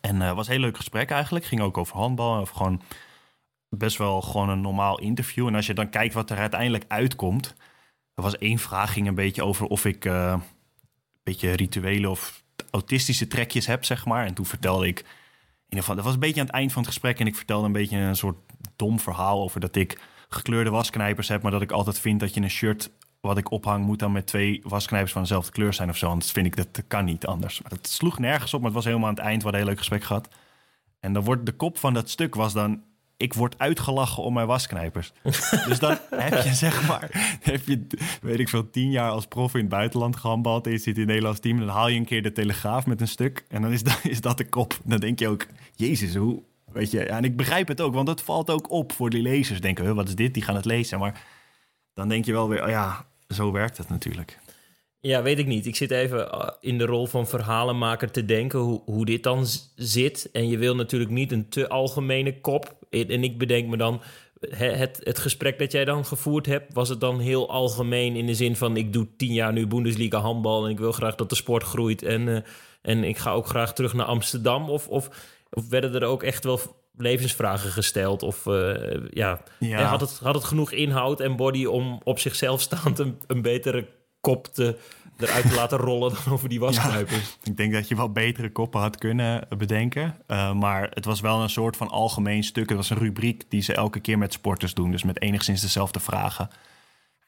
Speaker 2: En het uh, was een heel leuk gesprek eigenlijk. Ging ook over handbal, of gewoon best wel gewoon een normaal interview. En als je dan kijkt wat er uiteindelijk uitkomt. Er was één vraag, ging een beetje over of ik uh, een beetje rituele of autistische trekjes heb, zeg maar. En toen vertelde ik, in ieder geval, dat was een beetje aan het eind van het gesprek. En ik vertelde een beetje een soort dom verhaal over dat ik gekleurde wasknijpers heb. Maar dat ik altijd vind dat je een shirt wat ik ophang moet dan met twee wasknijpers van dezelfde kleur zijn of zo. Anders vind ik dat, dat kan niet anders. Maar dat sloeg nergens op, maar het was helemaal aan het eind. We hadden een heel leuk gesprek gehad. En dan wordt de kop van dat stuk was dan ik word uitgelachen om mijn wasknijpers. dus dan heb je zeg maar, heb je, weet ik veel, tien jaar als prof in het buitenland gehandbald en je zit in het Nederlands team. Dan haal je een keer de Telegraaf met een stuk en dan is dat, is dat de kop. Dan denk je ook, jezus, hoe, weet je. Ja, en ik begrijp het ook, want het valt ook op voor die lezers. Denken, wat is dit? Die gaan het lezen. Maar dan denk je wel weer, oh ja, zo werkt het natuurlijk.
Speaker 1: Ja, weet ik niet. Ik zit even eh, in de rol van verhalenmaker te denken hoe, hoe dit dan zit. En je wil natuurlijk niet een te algemene kop. En ik bedenk me dan, het, het gesprek dat jij dan gevoerd hebt, was het dan heel algemeen in de zin van: ik doe tien jaar nu Bundesliga handbal en ik wil graag dat de sport groeit en, uh, en ik ga ook graag terug naar Amsterdam? Of, of, of werden er ook echt wel levensvragen gesteld? Of uh, ja, ja. Had, het, had het genoeg inhoud en body om op zichzelf staand een, een betere kop te, eruit te laten rollen dan over die wasknijpers.
Speaker 2: ik denk dat je wel betere koppen had kunnen bedenken. Uh, maar het was wel een soort van algemeen stuk. Het was een rubriek die ze elke keer met sporters doen. Dus met enigszins dezelfde vragen.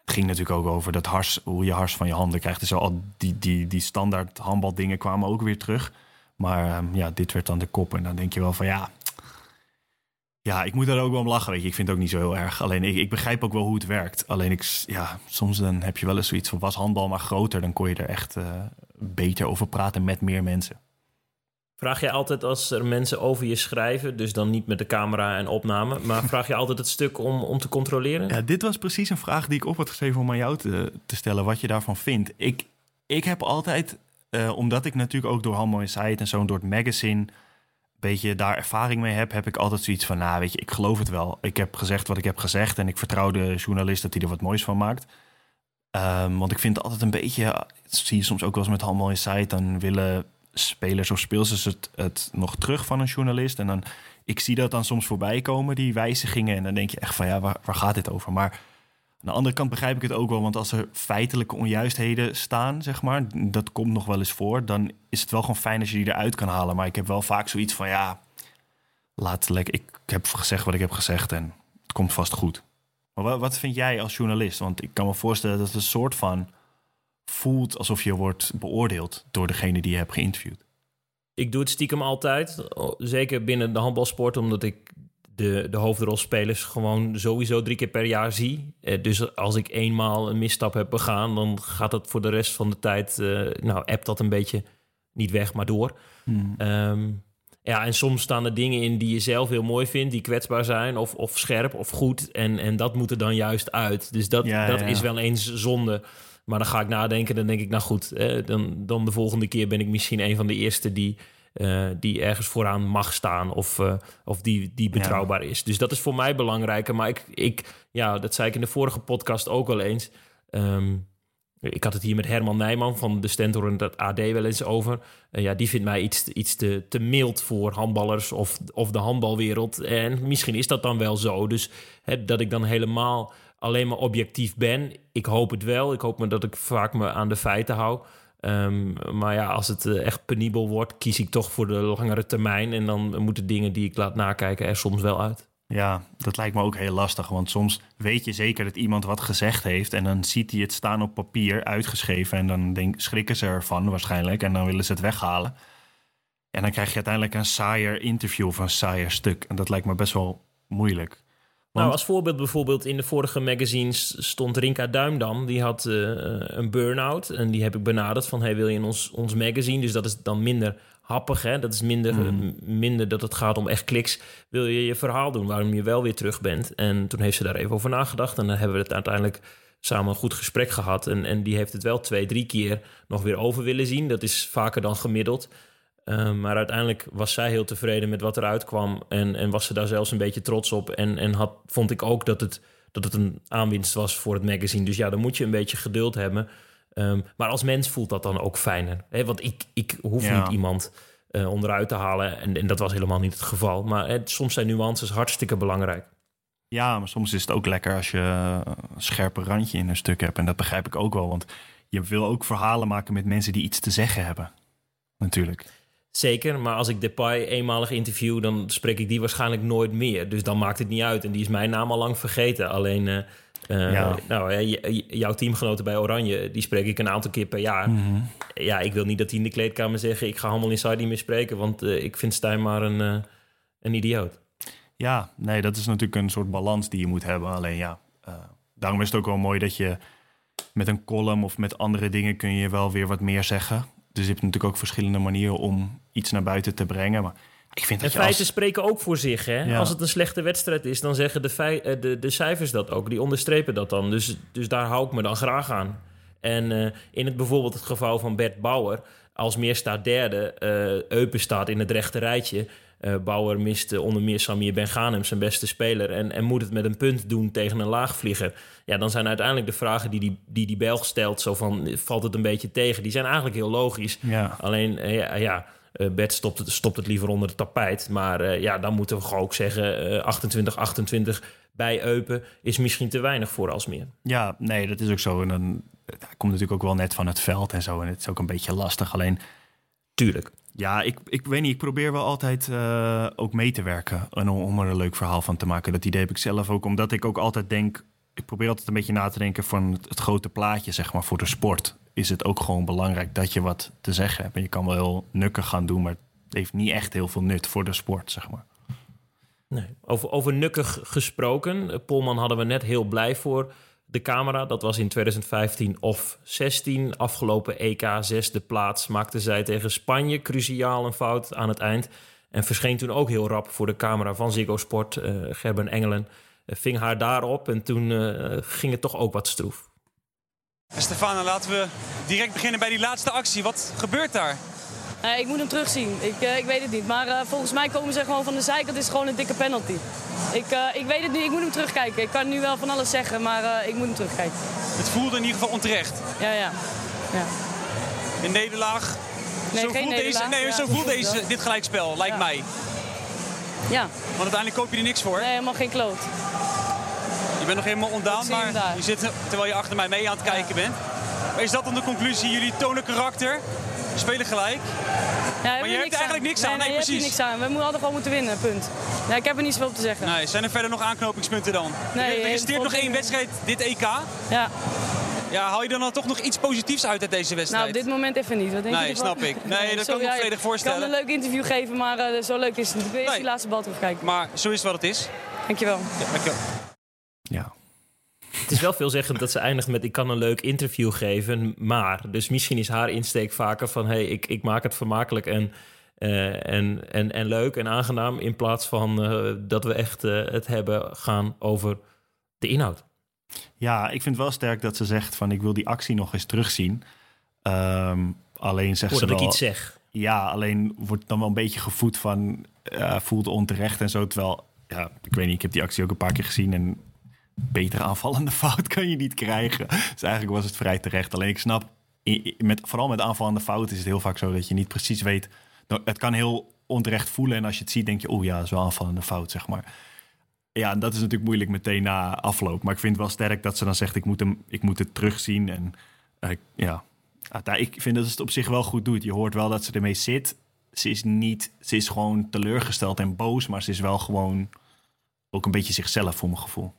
Speaker 2: Het ging natuurlijk ook over dat hars, hoe je hars van je handen krijgt. Dus al die, die, die standaard handbaldingen kwamen ook weer terug. Maar um, ja, dit werd dan de kop. En dan denk je wel van ja, ja, ik moet daar ook wel om lachen, weet je. Ik vind het ook niet zo heel erg. Alleen ik, ik begrijp ook wel hoe het werkt. Alleen ik, ja, soms dan heb je wel eens zoiets van... was handbal maar groter, dan kon je er echt uh, beter over praten met meer mensen.
Speaker 1: Vraag je altijd als er mensen over je schrijven... dus dan niet met de camera en opname... maar vraag je altijd het stuk om, om te controleren?
Speaker 2: Ja, dit was precies een vraag die ik op had geschreven om aan jou te, te stellen... wat je daarvan vindt. Ik, ik heb altijd, uh, omdat ik natuurlijk ook door Handbal Insight en zo... door het magazine beetje daar ervaring mee heb, heb ik altijd zoiets van, nou weet je, ik geloof het wel. Ik heb gezegd wat ik heb gezegd en ik vertrouw de journalist dat hij er wat moois van maakt. Um, want ik vind het altijd een beetje, zie je soms ook wel eens met Handbal Insight, dan willen spelers of speelsters het, het nog terug van een journalist. En dan, ik zie dat dan soms voorbij komen, die wijzigingen. En dan denk je echt van, ja, waar, waar gaat dit over? Maar aan de andere kant begrijp ik het ook wel, want als er feitelijke onjuistheden staan, zeg maar, dat komt nog wel eens voor, dan is het wel gewoon fijn als je die eruit kan halen. Maar ik heb wel vaak zoiets van, ja, laat lekker, ik heb gezegd wat ik heb gezegd en het komt vast goed. Maar wat, vind jij als journalist? Want ik kan me voorstellen dat het een soort van voelt alsof je wordt beoordeeld door degene die je hebt geïnterviewd.
Speaker 1: Ik doe het stiekem altijd. Zeker binnen de handbalsport, omdat ik de, de hoofdrolspelers gewoon sowieso drie keer per jaar zie. Eh, dus als ik eenmaal een misstap heb begaan, dan gaat dat voor de rest van de tijd, eh, nou, appt dat een beetje niet weg, maar door.
Speaker 2: Hmm.
Speaker 1: Ehm, ja, en soms staan er dingen in die je zelf heel mooi vindt, die kwetsbaar zijn of, of scherp of goed. En, en dat moet er dan juist uit. Dus dat,
Speaker 2: Ja,
Speaker 1: dat
Speaker 2: ja.
Speaker 1: is wel eens zonde. Maar dan ga ik nadenken, dan denk ik, nou goed, eh, dan, dan de volgende keer ben ik misschien een van de eerste die, eh, die ergens vooraan mag staan of, eh, of die, die betrouwbaar is. Dus dat is voor mij belangrijker. Maar ik, ik, ja, dat zei ik in de vorige podcast ook wel eens. Ehm, ik had het hier met Herman Nijman van de Stentor en het AD wel eens over. Eh, ja, die vindt mij iets, iets te, te mild voor handballers of, of de handbalwereld. En misschien is dat dan wel zo. Dus hè, dat ik dan helemaal alleen maar objectief ben. Ik hoop het wel. Ik hoop maar dat ik vaak me aan de feiten hou. Ehm, maar ja, als het eh, echt penibel wordt, kies ik toch voor de langere termijn. En dan moeten dingen die ik laat nakijken er soms wel uit.
Speaker 2: Ja, dat lijkt me ook heel lastig. Want soms weet je zeker dat iemand wat gezegd heeft. En dan ziet hij het staan op papier, uitgeschreven. En dan denk, schrikken ze ervan waarschijnlijk. En dan willen ze het weghalen. En dan krijg je uiteindelijk een saaier interview of een saaier stuk. En dat lijkt me best wel moeilijk.
Speaker 1: Nou, als voorbeeld bijvoorbeeld in de vorige magazines stond Rinka Duimdam. Die had eh, een burn-out en die heb ik benaderd van... hey, wil je in ons, ons magazine? Dus dat is dan minder happig, hè? Dat is minder,
Speaker 2: Mhm.
Speaker 1: eh, minder dat het gaat om echt kliks. Wil je je verhaal doen waarom je wel weer terug bent? En toen heeft ze daar even over nagedacht. En dan hebben we het uiteindelijk samen een goed gesprek gehad. En, en die heeft het wel twee, drie keer nog weer over willen zien. Dat is vaker dan gemiddeld. Uh, maar uiteindelijk was zij heel tevreden met wat eruit kwam. En, en was ze daar zelfs een beetje trots op. En, en had, vond ik ook dat het, dat het een aanwinst was voor het magazine. Dus ja, dan moet je een beetje geduld hebben. Um, maar als mens voelt dat dan ook fijner. Hè? Want ik, ik hoef
Speaker 2: Ja.
Speaker 1: niet iemand uh, onderuit te halen. En, en dat was helemaal niet het geval. Maar hè, soms zijn nuances hartstikke belangrijk.
Speaker 2: Ja, maar soms is het ook lekker als je een scherpe randje in een stuk hebt. En dat begrijp ik ook wel. Want je wil ook verhalen maken met mensen die iets te zeggen hebben. Natuurlijk.
Speaker 1: Zeker, maar als ik Depay eenmalig interview, dan spreek ik die waarschijnlijk nooit meer. Dus dan maakt het niet uit. En die is mijn naam al lang vergeten. Alleen, uh, uh,
Speaker 2: Ja.
Speaker 1: nou, jouw teamgenoten bij Oranje, die spreek ik een aantal keer per jaar.
Speaker 2: Mhm.
Speaker 1: Ja, ik wil niet dat die in de kleedkamer zeggen: ik ga Handel Inside niet meer spreken, want uh, ik vind Stijn maar een, uh, een idioot.
Speaker 2: Ja, nee, dat is natuurlijk een soort balans die je moet hebben. Alleen ja, daarom is het ook wel mooi dat je met een column of met andere dingen kun je wel weer wat meer zeggen. Dus je hebt natuurlijk ook verschillende manieren om iets naar buiten te brengen. Maar ik vind dat je
Speaker 1: feiten
Speaker 2: als...
Speaker 1: spreken ook voor zich. Hè?
Speaker 2: Ja.
Speaker 1: Als het een slechte wedstrijd is, dan zeggen de, fei- eh, de, de cijfers dat ook. Die onderstrepen dat dan. Dus, dus daar hou ik me dan graag aan. En uh, in het bijvoorbeeld het geval van Bert Bauer... als meer staat derde, uh, Eupen staat in het rechte rijtje... Uh, Bauer mist onder meer Samir Ben zijn beste speler... En, en moet het met een punt doen tegen een laagvlieger. Ja, dan zijn uiteindelijk de vragen die die, die, die Belg stelt... zo van, valt het een beetje tegen? Die zijn eigenlijk heel logisch.
Speaker 2: Ja.
Speaker 1: Alleen, uh, ja... ja uh, Bert stopt het, stopt het liever onder het tapijt. Maar ja, dan moeten we gewoon ook zeggen... uh, 28-28 bij Eupen is misschien te weinig voor Alsmeer.
Speaker 2: Ja, nee, dat is ook zo. En dan hij komt natuurlijk ook wel net van het veld en zo. En het is ook een beetje lastig. Alleen...
Speaker 1: Tuurlijk.
Speaker 2: Ja, ik, ik weet niet. Ik probeer wel altijd uh, ook mee te werken. En om, om er een leuk verhaal van te maken. Dat idee heb ik zelf ook. Omdat ik ook altijd denk... Ik probeer altijd een beetje na te denken van het, het grote plaatje, zeg maar, voor de sport. Is het ook gewoon belangrijk dat je wat te zeggen hebt. En je kan wel heel nukkig gaan doen, maar het heeft niet echt heel veel nut voor de sport, zeg maar.
Speaker 1: Nee. Over, over nukkig gesproken. Polman hadden we net heel blij voor de camera. Dat was in 2015 of 16. Afgelopen EK zesde plaats maakte zij tegen Spanje cruciaal een fout aan het eind. En verscheen toen ook heel rap voor de camera van Ziggo Sport. Uh, Gerben Engelen uh, ving haar daarop en toen uh, ging het toch ook wat stroef.
Speaker 12: Stefana, laten we direct beginnen bij die laatste actie. Wat gebeurt daar?
Speaker 10: Uh, ik moet hem terugzien. Ik, uh, ik weet het niet. Maar uh, volgens mij komen ze gewoon van de zijkant. Het is gewoon een dikke penalty. Ik, ik weet het niet. Ik moet hem terugkijken. Ik kan nu wel van alles zeggen, maar ik moet hem terugkijken.
Speaker 12: Het voelde in ieder geval onterecht.
Speaker 10: Ja, ja. ja.
Speaker 12: Een nederlaag.
Speaker 10: Nee,
Speaker 12: zo
Speaker 10: geen
Speaker 12: voelt
Speaker 10: nederlaag.
Speaker 12: Deze, nee,
Speaker 10: ja,
Speaker 12: zo voelt deze, dit gelijkspel, lijkt
Speaker 10: ja.
Speaker 12: mij.
Speaker 10: Ja.
Speaker 12: Want uiteindelijk koop je er niks voor.
Speaker 10: Nee, helemaal geen kloot.
Speaker 12: Je bent nog helemaal ondaan, maar je zit terwijl je achter mij mee aan het kijken bent. Maar is dat dan de conclusie? Jullie tonen karakter, spelen gelijk.
Speaker 10: Ja,
Speaker 12: maar je hebt er eigenlijk niks aan. Nee,
Speaker 10: Nee, je hebt
Speaker 12: precies.
Speaker 10: er niks aan. We moeten altijd gewoon moeten winnen, punt. Ja, ik heb er niet zoveel op te zeggen.
Speaker 12: Nee, zijn er verder nog aanknopingspunten dan?
Speaker 10: Nee,
Speaker 12: er resteert nog één wedstrijd, dit EK.
Speaker 10: Ja.
Speaker 12: Ja, haal je dan, dan toch nog iets positiefs uit uit deze wedstrijd?
Speaker 10: Nou, op dit moment even niet. Wat denk
Speaker 12: Nee,
Speaker 10: je ervan?
Speaker 12: snap ik. Nee, dat kan ik me volledig voorstellen.
Speaker 10: Ik kan een leuk interview geven, maar eh, zo leuk is het niet. Ik wil eerst
Speaker 12: Nee.
Speaker 10: die laatste bal terugkijken.
Speaker 12: Maar zo is het wat het is.
Speaker 10: Dankjewel.
Speaker 12: Ja, dankjewel.
Speaker 2: Ja.
Speaker 1: Het is wel veelzeggend dat ze eindigt met ik kan een leuk interview geven, maar. Dus misschien is haar insteek vaker van hey, ik, ik maak het vermakelijk en, eh, en, en, en leuk en aangenaam. In plaats van eh, dat we echt eh, het hebben gaan over de inhoud.
Speaker 2: Ja, ik vind wel sterk dat ze zegt van ik wil die actie nog eens terugzien. Ehm, alleen zegt ze
Speaker 1: Voordat ik
Speaker 2: wel,
Speaker 1: iets zeg.
Speaker 2: Ja, alleen wordt dan wel een beetje gevoed van voelt onterecht en zo. Terwijl, ja, ik weet niet, ik heb die actie ook een paar keer gezien en betere aanvallende fout kan je niet krijgen. Dus eigenlijk was het vrij terecht. Alleen ik snap, met, vooral met aanvallende fout is het heel vaak zo dat je niet precies weet. Nou, het kan heel onterecht voelen en als je het ziet denk je, oh ja, dat aanvallende fout, zeg maar. Ja, dat is natuurlijk moeilijk meteen na afloop. Maar ik vind het wel sterk dat ze dan zegt, ik moet, hem, ik moet het terugzien. En eh, ja, ik vind dat ze het op zich wel goed doet. Je hoort wel dat ze ermee zit. Ze is niet, ze is gewoon teleurgesteld en boos, maar ze is wel gewoon ook een beetje zichzelf voor mijn gevoel.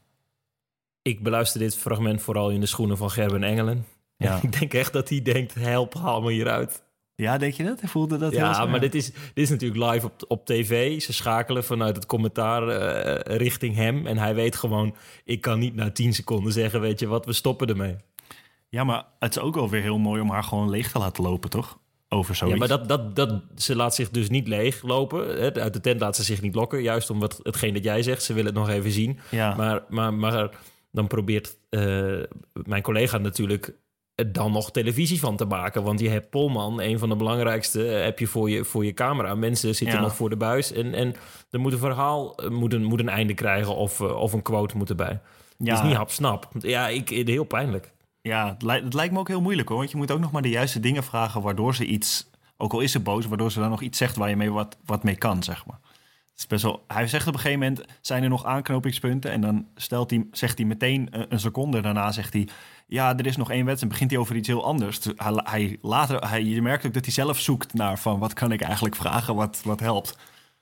Speaker 1: Ik beluister dit fragment vooral in de schoenen van Gerben Engelen.
Speaker 2: Ja.
Speaker 1: ik denk echt dat hij denkt, help, haal me hieruit.
Speaker 2: Ja, denk je dat? Hij voelde dat
Speaker 1: Ja, maar dit is, dit is natuurlijk live op, op tv. Ze schakelen vanuit het commentaar eh, richting hem. En hij weet gewoon, ik kan niet na 10 seconden zeggen, weet je wat, we stoppen ermee.
Speaker 2: Ja, maar het is ook wel weer heel mooi om haar gewoon leeg te laten lopen, toch? Over zoiets.
Speaker 1: Ja, maar dat, dat, dat, ze laat zich dus niet leeg lopen. Hè? Uit de tent laat ze zich niet lokken. Juist om wat, hetgeen dat jij zegt. Ze wil het nog even zien.
Speaker 2: Ja.
Speaker 1: Maar, maar, maar dan probeert eh, mijn collega natuurlijk er dan nog televisie van te maken. Want je hebt Polman, een van de belangrijkste, eh, heb je voor je, voor je camera. Mensen zitten
Speaker 2: Ja.
Speaker 1: nog voor de buis. En, en er moet een verhaal eh, moet een, moet een einde krijgen of, of een quote moet erbij. Het
Speaker 2: Ja.
Speaker 1: is niet hapsnap. Ja, ik, heel pijnlijk.
Speaker 2: Ja, het, lijkt, het lijkt me ook heel moeilijk hoor. Want je moet ook nog maar de juiste dingen vragen waardoor ze iets, ook al is ze boos, waardoor ze dan nog iets zegt waar je mee wat, wat mee kan, zeg maar. Het is best wel, hij zegt op een gegeven moment, zijn er nog aanknopingspunten? En dan stelt hij, zegt hij meteen een, een seconde daarna, zegt hij, ja, er is nog één wedstrijd. begint hij over iets heel anders. Dus Hij, hij, later, hij, je merkt ook dat hij zelf zoekt naar van, wat kan ik eigenlijk vragen, wat, wat helpt.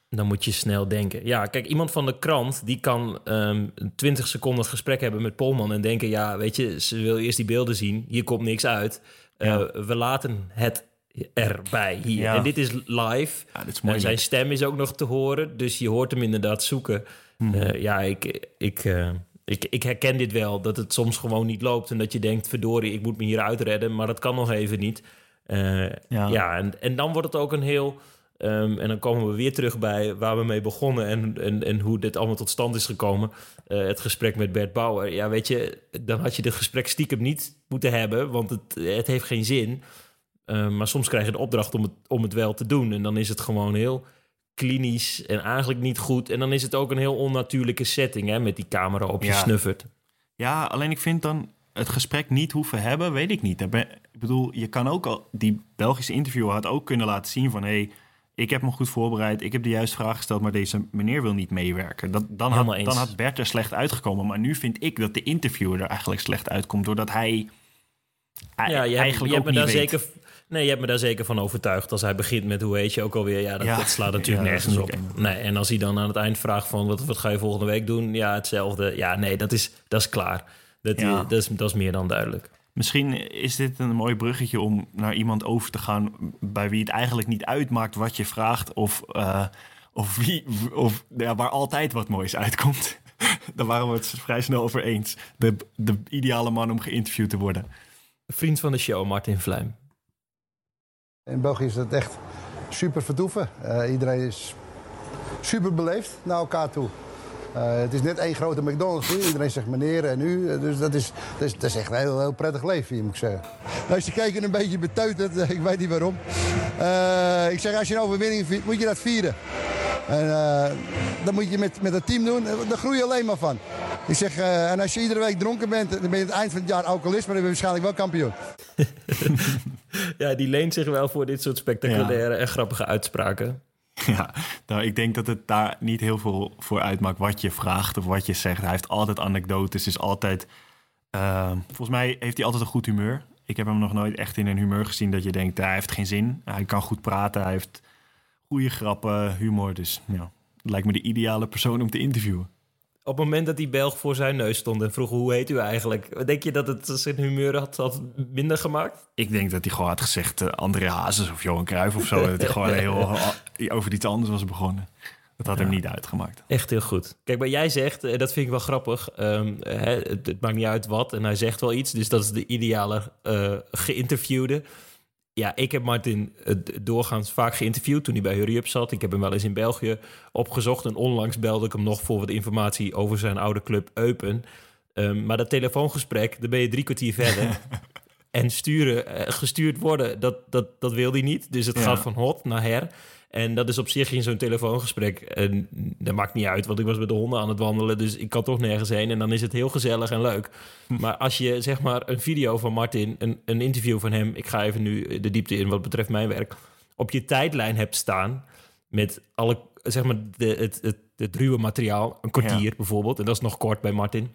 Speaker 1: Dan moet je snel denken. Ja, kijk, iemand van de krant die kan ehm 20 seconden het gesprek hebben met Polman en denken: ja, weet je, ze wil eerst die beelden zien. Hier komt niks uit. Eh, We laten het erbij hier.
Speaker 2: Ja.
Speaker 1: En dit is live.
Speaker 2: Ja, dit is
Speaker 1: En zijn stem is ook nog te horen, dus je hoort hem inderdaad zoeken.
Speaker 2: Mhm.
Speaker 1: Eh, ja, ik, ik, eh, ik, ik herken dit wel, dat het soms gewoon niet loopt en dat je denkt: verdorie, ik moet me hier uitredden, maar dat kan nog even niet. Eh,
Speaker 2: Ja.
Speaker 1: ja, en, en dan wordt het ook een heel. ehm, en dan komen we weer terug bij waar we mee begonnen en, en, en hoe dit allemaal tot stand is gekomen. Het gesprek met Bert Bauer. Ja, weet je, dan had je dit gesprek stiekem niet moeten hebben, want het, het heeft geen zin. Eh, maar soms krijg je de opdracht om het, om het wel te doen. En dan is het gewoon heel klinisch en eigenlijk niet goed. En dan is het ook een heel onnatuurlijke setting, hè, met die camera op je
Speaker 2: Ja.
Speaker 1: snuffert.
Speaker 2: Ja, alleen ik vind dan het gesprek niet hoeven hebben, weet ik niet. Ben- Ik bedoel, je kan ook al, die Belgische interviewer had ook kunnen laten zien van, hé, hey, ik heb me goed voorbereid, ik heb de juiste vraag gesteld, maar deze meneer wil niet meewerken. Dat, dan, had,
Speaker 1: Helemaal
Speaker 2: dan had Bert er slecht uitgekomen. Maar nu vind ik dat de interviewer er eigenlijk slecht uitkomt, doordat hij
Speaker 1: Ja, je hebt,
Speaker 2: eigenlijk
Speaker 1: je hebt me daar
Speaker 2: weet.
Speaker 1: zeker. Nee, je hebt me daar zeker van overtuigd. Als hij begint met hoe heet je ook alweer. Ja, dat,
Speaker 2: Ja.
Speaker 1: dat slaat natuurlijk
Speaker 2: Ja,
Speaker 1: nergens op. Nee, en als hij dan aan het eind vraagt van wat, wat ga je volgende week doen? Ja, hetzelfde. Ja, nee, dat is, dat is klaar. Dat, dat, is, dat is meer dan duidelijk.
Speaker 2: Misschien is dit een mooi bruggetje om naar iemand over te gaan bij wie het eigenlijk niet uitmaakt wat je vraagt of, eh, of, wie, of ja, waar altijd wat moois uitkomt. Daar waren we het vrij snel over eens. De, de ideale man om geïnterviewd te worden.
Speaker 1: Vriend van de show, Martin Vlijm.
Speaker 13: In België is het echt super vertoeven. Eh, iedereen is super beleefd naar elkaar toe. Eh, het is net één grote McDonald's. Iedereen zegt meneer en u. Eh, Dus dat is, dat is, dat echt een heel, heel prettig leven moet ik zeggen. Nou, ze kijken een beetje beteuterd. Ik weet niet waarom. Ik zeg, als je een overwinning viert, moet je dat vieren. En dat moet je met, met het team doen. Daar groei je alleen maar van. Ik zeg, eh, en als je iedere week dronken bent, dan ben je het eind van het jaar alcoholist, maar dan ben je waarschijnlijk wel kampioen.
Speaker 1: Ja, die leent zich wel voor dit soort spectaculaire en grappige uitspraken.
Speaker 2: Ja, nou, ik denk dat het daar niet heel veel voor uitmaakt wat je vraagt of wat je zegt. Hij heeft altijd anekdotes, is altijd... eh, volgens mij heeft hij altijd een goed humeur. Ik heb hem nog nooit echt in een humeur gezien dat je denkt, hij heeft geen zin. Hij kan goed praten, hij heeft goede grappen, humor. Dus ja, lijkt me de ideale persoon om te interviewen.
Speaker 1: Op het moment dat die Belg voor zijn neus stond en vroeg hoe heet u eigenlijk, denk je dat het zijn humeur had, had minder gemaakt?
Speaker 2: Ik denk dat hij gewoon had gezegd uh, André Hazes of Johan Cruijff of zo. dat hij gewoon heel over iets anders was begonnen. Dat had hem niet uitgemaakt.
Speaker 1: Echt heel goed. Kijk, maar jij zegt, en dat vind ik wel grappig, um, hè, het, het, maakt niet uit wat en hij zegt wel iets. Dus dat is de ideale uh, geïnterviewde. Ja, ik heb Martin uh, doorgaans vaak geïnterviewd toen hij bij Hurry Up zat. Ik heb hem wel eens in België opgezocht. En onlangs belde ik hem nog voor wat informatie over zijn oude club Eupen. Um, maar dat telefoongesprek, daar ben je drie kwartier verder. en sturen, uh, gestuurd worden, dat, dat, dat wil hij niet. Dus het ja. gaat van hot naar her. En dat is op zich in zo'n telefoongesprek. En dat maakt niet uit, want ik was met de honden aan het wandelen. Dus ik kan toch nergens heen. En dan is het heel gezellig en leuk. Maar als je zeg maar een video van Martin, een, een interview van hem. Ik ga even nu de diepte in wat betreft mijn werk. Op je tijdlijn hebt staan. Met alle, zeg maar, de, het, het, het ruwe materiaal. Een kwartier ja. bijvoorbeeld. En dat is nog kort bij Martin.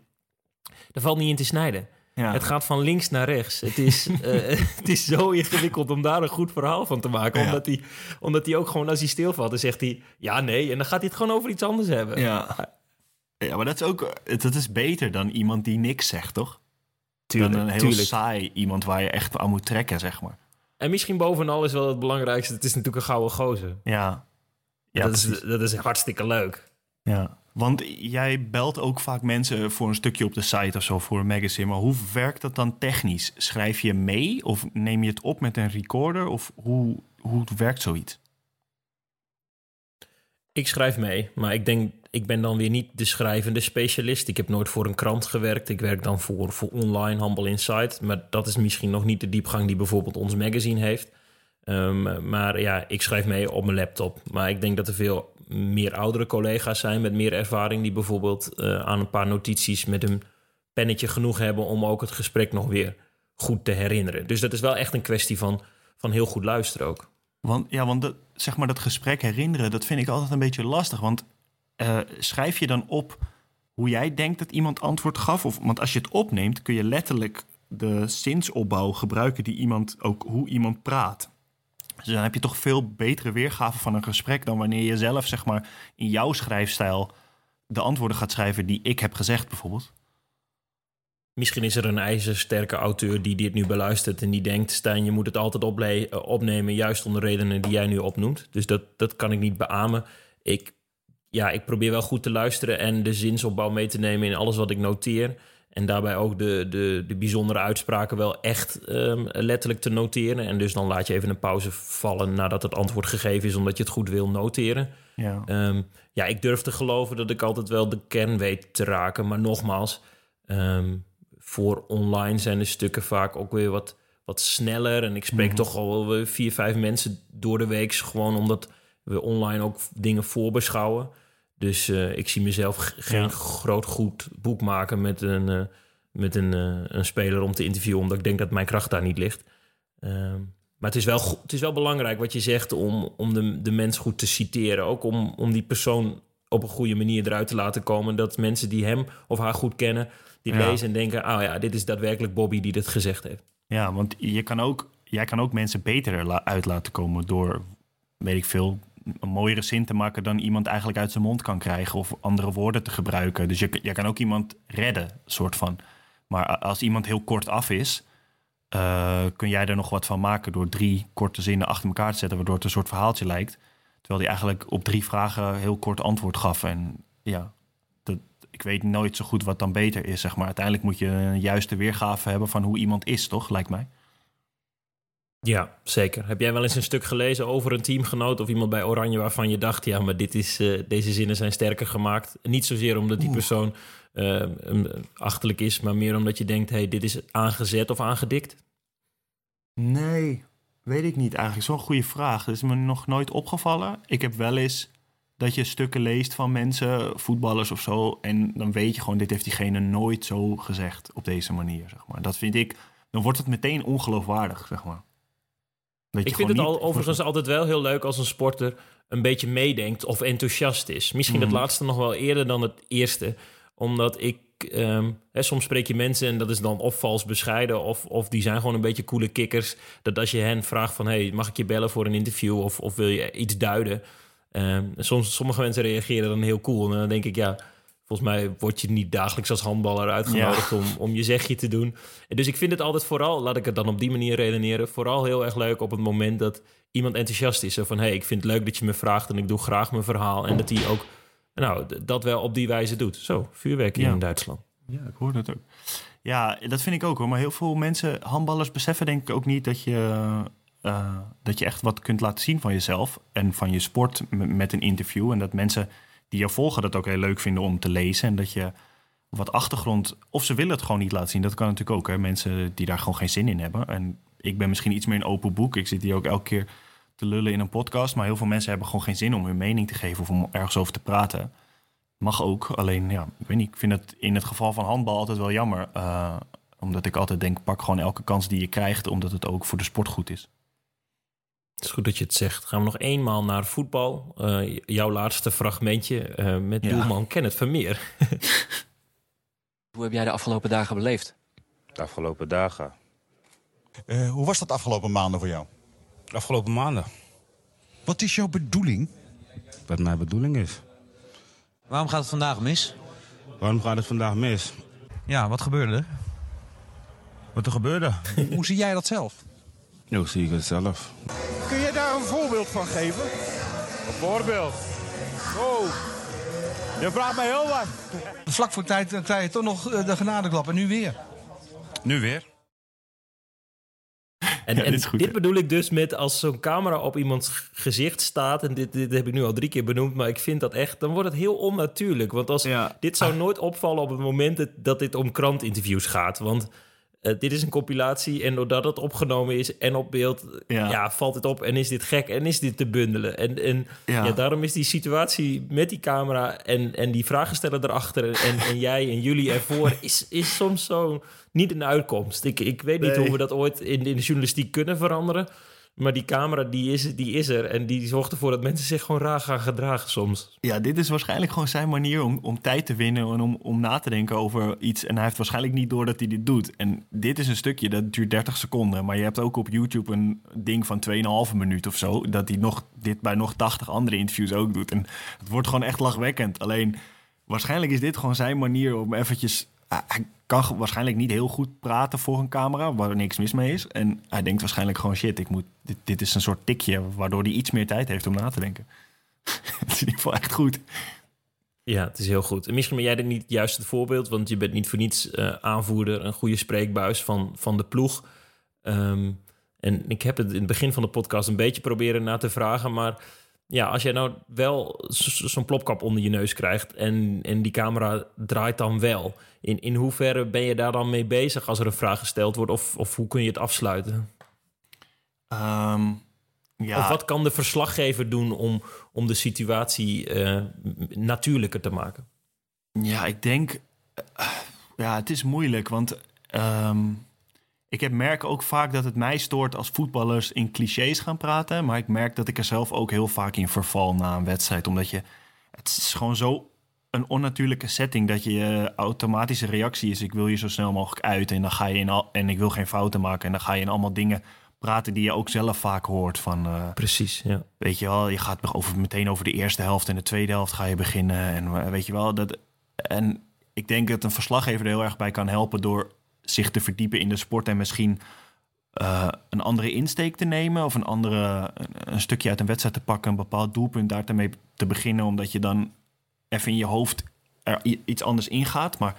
Speaker 1: Daar valt niet in te snijden. Ja. Het gaat van links naar rechts. Het is, uh, het is zo ingewikkeld om daar een goed verhaal van te maken. Omdat, hij, omdat hij ook gewoon, als hij stilvalt, dan zegt hij ja, nee. En dan gaat hij het gewoon over iets anders hebben.
Speaker 2: Ja, ja maar dat is ook dat is beter dan iemand die niks zegt, toch?
Speaker 1: Tuurlijk,
Speaker 2: dan een heel
Speaker 1: tuurlijk.
Speaker 2: saai iemand waar je echt aan moet trekken, zeg maar.
Speaker 1: En misschien bovenal is wel het belangrijkste, het is natuurlijk een gouden gozer.
Speaker 2: Ja.
Speaker 1: ja dat, is, dat is hartstikke leuk.
Speaker 2: Ja. Want jij belt ook vaak mensen voor een stukje op de site of zo voor een magazine. Maar hoe werkt dat dan technisch? Schrijf je mee of neem je het op met een recorder? Of hoe, hoe werkt zoiets?
Speaker 1: Ik schrijf mee, maar ik denk, ik ben dan weer niet de schrijvende specialist. Ik heb nooit voor een krant gewerkt. Ik werk dan voor, voor online Humble Insight. Maar dat is misschien nog niet de diepgang die bijvoorbeeld ons magazine heeft. Um, maar ja, ik schrijf mee op mijn laptop. Maar ik denk dat er veel meer oudere collega's zijn met meer ervaring... die bijvoorbeeld uh, aan een paar notities met een pennetje genoeg hebben... om ook het gesprek nog weer goed te herinneren. Dus dat is wel echt een kwestie van, van heel goed luisteren ook.
Speaker 2: Want, ja, want dat, zeg maar dat gesprek herinneren, dat vind ik altijd een beetje lastig. Want uh, schrijf je dan op hoe jij denkt dat iemand antwoord gaf? Of, want als je het opneemt, kun je letterlijk de zinsopbouw gebruiken... die iemand ook hoe iemand praat. Dus dan heb je toch veel betere weergave van een gesprek dan wanneer je zelf, zeg maar, in jouw schrijfstijl de antwoorden gaat schrijven die ik heb gezegd, bijvoorbeeld.
Speaker 1: Misschien is er een ijzersterke auteur die dit nu beluistert en die denkt: Stijn, je moet het altijd opnemen, juist om de redenen die jij nu opnoemt. Dus dat, dat kan ik niet beamen. Ik, ja, ik probeer wel goed te luisteren en de zinsopbouw mee te nemen in alles wat ik noteer. En daarbij ook de, de, de bijzondere uitspraken wel echt um, letterlijk te noteren. En dus dan laat je even een pauze vallen nadat het antwoord gegeven is, omdat je het goed wil noteren.
Speaker 2: Ja,
Speaker 1: um, ja ik durf te geloven dat ik altijd wel de kern weet te raken. Maar nogmaals, um, voor online zijn de stukken vaak ook weer wat, wat sneller. En ik spreek mm -hmm. toch al wel vier, vijf mensen door de week. Gewoon omdat we online ook dingen voorbeschouwen. Dus uh, ik zie mezelf geen ja. groot goed boek maken met een, uh, met een, uh, een speler om te interviewen, omdat ik denk dat mijn kracht daar niet ligt. Ehm, maar het is, wel, het is wel belangrijk wat je zegt om, om de, de mens goed te citeren. Ook om, om die persoon op een goede manier eruit te laten komen. Dat mensen die hem of haar goed kennen, die ja. lezen en denken: oh ja, dit is daadwerkelijk Bobby die dit gezegd heeft.
Speaker 2: Ja, want je kan ook, jij kan ook mensen beter eruit laten komen door, weet ik veel, een mooiere zin te maken dan iemand eigenlijk uit zijn mond kan krijgen of andere woorden te gebruiken. Dus je, je kan ook iemand redden, soort van. Maar als iemand heel kort af is, uh, kun jij er nog wat van maken door drie korte zinnen achter elkaar te zetten, waardoor het een soort verhaaltje lijkt. Terwijl hij eigenlijk op drie vragen heel kort antwoord gaf. En ja, dat, ik weet nooit zo goed wat dan beter is, zeg maar. Uiteindelijk moet je een juiste weergave hebben van hoe iemand is, toch? Lijkt mij.
Speaker 1: Ja, zeker. Heb jij wel eens een stuk gelezen over een teamgenoot of iemand bij Oranje waarvan je dacht, ja, maar dit is, uh, deze zinnen zijn sterker gemaakt? Niet zozeer omdat die persoon uh, achterlijk is, maar meer omdat je denkt, hey, dit is aangezet of aangedikt?
Speaker 2: Nee, weet ik niet eigenlijk. Zo'n goede vraag. Dat is me nog nooit opgevallen. Ik heb wel eens dat je stukken leest van mensen, voetballers of zo, en dan weet je gewoon, dit heeft diegene nooit zo gezegd op deze manier, zeg maar. Dat vind ik, dan wordt het meteen ongeloofwaardig, zeg maar.
Speaker 1: Ik vind het al overigens altijd wel heel leuk als een sporter een beetje meedenkt of enthousiast is. Misschien mm. het laatste nog wel eerder dan het eerste. Omdat ik ehm, hè, soms spreek je mensen en dat is dan of vals bescheiden... Of, of die zijn gewoon een beetje coole kikkers. Dat als je hen vraagt van... hey, mag ik je bellen voor een interview of, of wil je iets duiden... Ehm, soms, sommige mensen reageren dan heel cool. En dan denk ik, ja, volgens mij word je niet dagelijks als handballer uitgenodigd om, om je zegje te doen. En dus ik vind het altijd vooral, laat ik het dan op die manier redeneren, vooral heel erg leuk op het moment dat iemand enthousiast is. Zo van, hey, ik vind het leuk dat je me vraagt en ik doe graag mijn verhaal. En dat hij ook, nou, dat wel op die wijze doet. Zo, vuurwerk
Speaker 2: Ja.
Speaker 1: in Duitsland.
Speaker 2: Ja, ik hoor dat ook. Ja, dat vind ik ook hoor. Maar heel veel mensen, handballers, beseffen denk ik ook niet dat je, eh, dat je echt wat kunt laten zien van jezelf en van je sport met een interview. En dat mensen die je volgen dat ook heel leuk vinden om te lezen. En dat je wat achtergrond, of ze willen het gewoon niet laten zien. Dat kan natuurlijk ook. Hè? Mensen die daar gewoon geen zin in hebben. En ik ben misschien iets meer een open boek. Ik zit hier ook elke keer te lullen in een podcast. Maar heel veel mensen hebben gewoon geen zin om hun mening te geven of om ergens over te praten. Mag ook. Alleen, ja, ik weet niet. Ik vind het in het geval van handbal altijd wel jammer. eh, omdat ik altijd denk, pak gewoon elke kans die je krijgt. Omdat het ook voor de sport goed is.
Speaker 1: Het is goed dat je het zegt. Gaan we nog eenmaal naar voetbal. Eh, j- jouw laatste fragmentje eh, met
Speaker 2: Ja.
Speaker 1: doelman Kenneth Vermeer.
Speaker 14: Hoe heb jij de afgelopen dagen beleefd?
Speaker 15: De afgelopen dagen.
Speaker 16: Eh, hoe was dat de afgelopen maanden voor jou?
Speaker 15: De afgelopen maanden.
Speaker 16: Wat is jouw bedoeling?
Speaker 15: Wat mijn bedoeling is.
Speaker 17: Waarom gaat het vandaag mis?
Speaker 15: Waarom gaat het vandaag mis?
Speaker 17: Ja, wat gebeurde er?
Speaker 15: Wat er gebeurde?
Speaker 16: Hoe zie jij dat zelf?
Speaker 15: Hoe zie ik het zelf?
Speaker 4: Een voorbeeld van geven?
Speaker 18: Een voorbeeld. Oh, je vraagt mij heel wat.
Speaker 8: Vlak voor tijd dan krijg je toch nog eh, de genadeklap en nu weer.
Speaker 16: Nu weer?
Speaker 1: En,
Speaker 2: Ja,
Speaker 1: en
Speaker 2: dit goed,
Speaker 1: bedoel ik dus met als zo'n camera op iemands gezicht staat. En dit, dit heb ik nu al drie keer benoemd, maar ik vind dat echt. Dan wordt het heel onnatuurlijk. Want als, dit zou nooit opvallen op het moment dat, dat dit om krantinterviews gaat. Want eh, dit is een compilatie en doordat het opgenomen is en op beeld, ja. valt het op en is dit gek en is dit te bundelen. En, en
Speaker 2: Ja.
Speaker 1: ja. daarom is die situatie met die camera en, en die vragensteller erachter en, en jij en jullie ervoor, is, is soms zo niet een uitkomst. Ik, ik weet niet
Speaker 2: Nee.
Speaker 1: hoe we dat ooit in, in de journalistiek kunnen veranderen. Maar die camera, die is, die is er. En die zorgt ervoor dat mensen zich gewoon raar gaan gedragen soms.
Speaker 2: Ja, dit is waarschijnlijk gewoon zijn manier om, om tijd te winnen en om, om na te denken over iets. En hij heeft waarschijnlijk niet door dat hij dit doet. En dit is een stukje, dat duurt 30 seconden. Maar je hebt ook op YouTube een ding van 2,5 minuut of zo. Dat hij nog, dit bij nog 80 andere interviews ook doet. En het wordt gewoon echt lachwekkend. Alleen, waarschijnlijk is dit gewoon zijn manier om eventjes... Hij kan waarschijnlijk niet heel goed praten voor een camera, waar niks mis mee is. En hij denkt waarschijnlijk gewoon, shit, ik moet, dit, dit is een soort tikje... waardoor hij iets meer tijd heeft om na te denken. Het is in echt goed.
Speaker 1: Ja, het is heel goed. En misschien ben jij er niet juist het voorbeeld, want je bent niet voor niets eh, aanvoerder, een goede spreekbuis van, van de ploeg. Ehm, en ik heb het in het begin van de podcast een beetje proberen na te vragen, maar ja, als jij nou wel zo- zo'n plopkap onder je neus krijgt en, en die camera draait dan wel, in, in hoeverre ben je daar dan mee bezig als er een vraag gesteld wordt of, of hoe kun je het afsluiten?
Speaker 2: Ehm, ja.
Speaker 1: Of wat kan de verslaggever doen om, om de situatie eh, natuurlijker te maken?
Speaker 2: Ja, ik denk. eh, ja, het is moeilijk, want. ehm, ik heb merk ook vaak dat het mij stoort als voetballers in clichés gaan praten. Maar ik merk dat ik er zelf ook heel vaak in verval na een wedstrijd. Omdat je. Het is gewoon zo een onnatuurlijke setting dat je je automatische reactie is: ik wil je zo snel mogelijk uit. En dan ga je in al. En ik wil geen fouten maken. En dan ga je in allemaal dingen praten die je ook zelf vaak hoort. Van, eh,
Speaker 1: Precies, ja.
Speaker 2: Weet je wel, je gaat over, meteen over de eerste helft en de tweede helft ga je beginnen. En eh, weet je wel, dat. En ik denk dat een verslaggever er heel erg bij kan helpen door zich te verdiepen in de sport en misschien eh, een andere insteek te nemen of een andere een, stukje uit een wedstrijd te pakken, een bepaald doelpunt daar te te beginnen, omdat je dan even in je hoofd er iets anders ingaat. Maar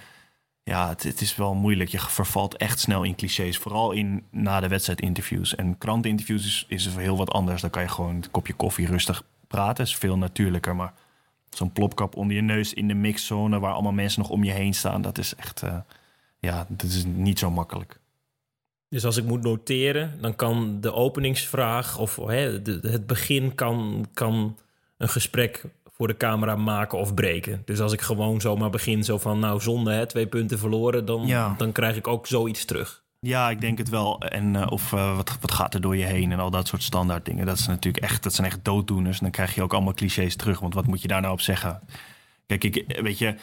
Speaker 2: ja, het, is wel moeilijk. Je vervalt echt snel in clichés. Vooral in na de wedstrijdinterviews. En krantinterviews is, is heel wat anders. Dan kan je gewoon een kopje koffie rustig praten. is veel natuurlijker. Maar zo'n plopkap onder je neus in de mixzone... waar allemaal mensen nog om je heen staan... dat is echt... eh, ja, dat is niet zo makkelijk.
Speaker 1: Dus als ik moet noteren, dan kan de openingsvraag of hè, de- het begin kan, kan een gesprek voor de camera maken of breken. Dus als ik gewoon zomaar begin, zo van nou zonde, hè, twee punten verloren, dan,
Speaker 2: Ja.
Speaker 1: dan krijg ik ook zoiets terug.
Speaker 2: Ja, ik denk het wel. En eh, of eh, wat, wat gaat er door je heen en al dat soort standaard dingen. Dat, is natuurlijk echt, dat zijn echt dooddoeners. En dan krijg je ook allemaal clichés terug. Want wat moet je daar nou op zeggen? Kijk, ik, weet je,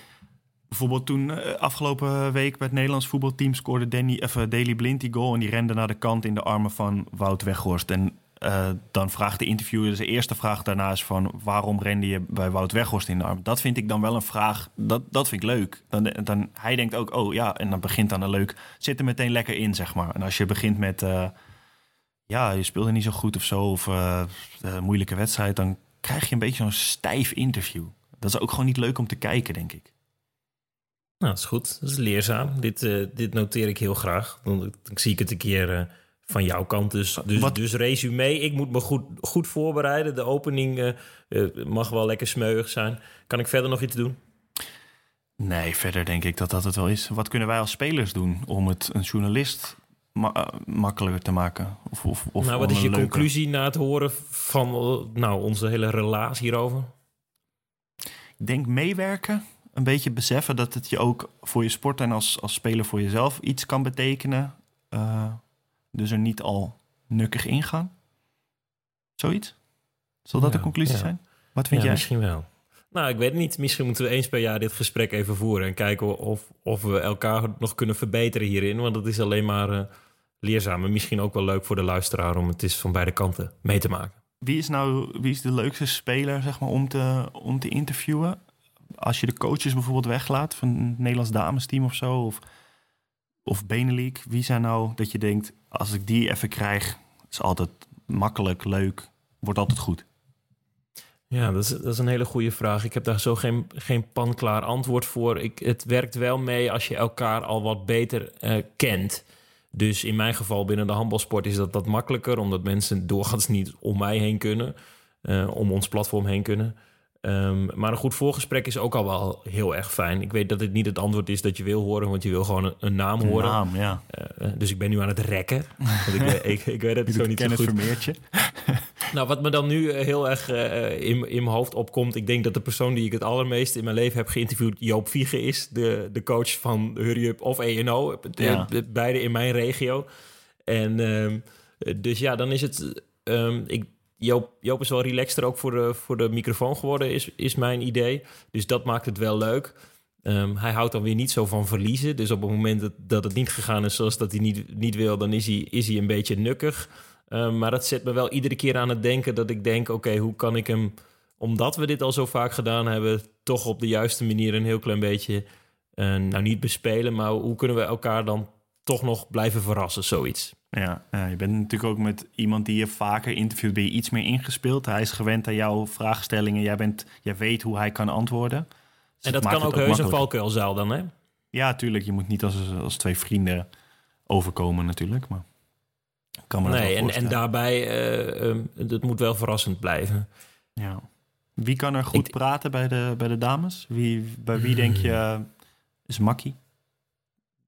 Speaker 2: Bijvoorbeeld toen eh, afgelopen week bij het Nederlands voetbalteam scoorde Danny, of, eh, Daley Blind die goal en die rende naar de kant in de armen van Wout Weghorst. En eh, dan vraagt de interviewer, de eerste vraag daarna is van waarom rende je bij Wout Weghorst in de armen? Dat vind ik dan wel een vraag, dat, dat vind ik leuk. Dan, dan, hij denkt ook, oh ja, en dan begint dan een leuk, zit er meteen lekker in zeg maar. En als je begint met, eh, ja, je speelde niet zo goed of zo, of eh, een moeilijke wedstrijd, dan krijg je een beetje zo'n stijf interview. Dat is ook gewoon niet leuk om te kijken, denk ik.
Speaker 1: Nou, dat is goed. Dat is leerzaam. Dit, eh, dit noteer ik heel graag. Dan, dan zie ik het een keer eh, van jouw kant. Dus, dus,
Speaker 2: Wat-
Speaker 1: dus resume. Ik moet me goed, goed voorbereiden. De opening eh, mag wel lekker smeuig zijn. Kan ik verder nog iets doen?
Speaker 2: Nee, verder denk ik dat dat het wel is. Wat kunnen wij als spelers doen om het een journalist ma- makkelijker te maken? Of, of, of
Speaker 1: nou, wat is je
Speaker 2: leuke-
Speaker 1: conclusie na het horen van nou, onze hele relatie hierover?
Speaker 2: Ik denk meewerken. Een beetje beseffen dat het je ook voor je sport en als, als speler voor jezelf iets kan betekenen. Eh, dus er niet al nukkig ingaan. Zoiets? Zal dat
Speaker 1: Ja,
Speaker 2: de conclusie
Speaker 1: ja.
Speaker 2: zijn? Wat vind
Speaker 1: ja,
Speaker 2: jij?
Speaker 1: Misschien wel. Nou, ik weet niet. Misschien moeten we eens per jaar dit gesprek even voeren. En kijken of, of we elkaar nog kunnen verbeteren hierin. Want het is alleen maar eh, leerzaam. En misschien ook wel leuk voor de luisteraar om het is van beide kanten mee te maken.
Speaker 2: Wie is nou wie is de leukste speler zeg maar, om, te, om te interviewen? Als je de coaches bijvoorbeeld weglaat van het Nederlands damesteam of zo, of, of wie zijn nou dat je denkt, als ik die even krijg, is altijd makkelijk, leuk, wordt altijd goed.
Speaker 1: Ja, dat is, dat is een hele goede vraag. Ik heb daar zo geen, geen panklaar antwoord voor. Ik, het werkt wel mee als je elkaar al wat beter eh, kent. Dus in mijn geval binnen de handbalsport is dat wat makkelijker, omdat mensen doorgaans niet om mij heen kunnen, eh, om ons platform heen kunnen. Ehm, maar een goed voorgesprek is ook al wel heel erg fijn. Ik weet dat dit niet het antwoord is dat je wil horen, want je wil gewoon een, een naam
Speaker 2: Een
Speaker 1: horen.
Speaker 2: naam, ja.
Speaker 1: Eh, dus ik ben nu aan het rekken. Want ik, weet- ik, ik weet het zo niet zo goed.
Speaker 2: Vermeertje.
Speaker 1: Nou, wat me dan nu eh, heel erg eh, in, in mijn hoofd opkomt... ik denk dat de persoon die ik het allermeest in mijn leven heb geïnterviewd... Joop Viege is, de, de coach van Hurry Up of ENO. eh,
Speaker 2: Ja.
Speaker 1: Beide in mijn regio. En ehm, dus ja, dan is het... ehm, ik, Joop, is wel relaxter ook voor de, voor de microfoon geworden, is, is mijn idee. Dus dat maakt het wel leuk. Ehm, hij houdt dan weer niet zo van verliezen. Dus op het moment dat, dat het niet gegaan is zoals dat hij niet, niet wil... dan is hij, is hij een beetje nukkig. Ehm, maar dat zet me wel iedere keer aan het denken dat ik denk... oké, hoe kan ik hem, omdat we dit al zo vaak gedaan hebben... toch op de juiste manier een heel klein beetje... eh, nou, niet bespelen, maar hoe kunnen we elkaar dan toch nog blijven verrassen, zoiets.
Speaker 2: Ja, je bent natuurlijk ook met iemand die je vaker interviewt, ben je iets meer ingespeeld. Hij is gewend aan jouw vraagstellingen. Jij, bent, jij weet hoe hij kan antwoorden. Dus
Speaker 1: en dat kan ook heus een valkuilzaal dan, hè?
Speaker 2: Ja, tuurlijk. Je moet niet als, als twee vrienden overkomen natuurlijk. Maar kan me dat
Speaker 1: Nee, en, en daarbij, eh, ehm, het moet wel verrassend blijven.
Speaker 2: Ja. Wie kan er goed praten bij de, bij de dames? Wie, bij wie denk je is makkie?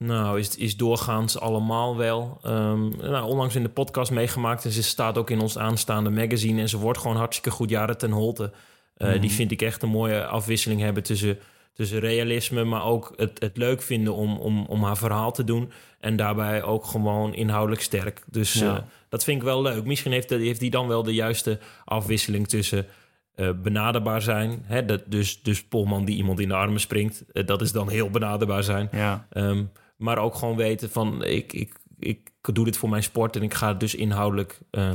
Speaker 1: Nou, is, is doorgaans allemaal wel. Ehm, nou, onlangs in de podcast meegemaakt. En ze staat ook in ons aanstaande magazine. En ze wordt gewoon hartstikke goed jaren ten holte. Eh,
Speaker 2: Mhm.
Speaker 1: Die vind ik echt een mooie afwisseling hebben tussen, tussen realisme... maar ook het, het leuk vinden om, om, om haar verhaal te doen. En daarbij ook gewoon inhoudelijk sterk. Dus
Speaker 2: Ja.
Speaker 1: eh, dat vind ik wel leuk. Misschien heeft, heeft die dan wel de juiste afwisseling tussen... eh, benaderbaar zijn. Hè? Dat, dus, dus Polman die iemand in de armen springt. dat is dan heel benaderbaar zijn.
Speaker 2: Ja.
Speaker 1: Ehm, maar ook gewoon weten van ik, ik, ik doe dit voor mijn sport en ik ga dus inhoudelijk eh,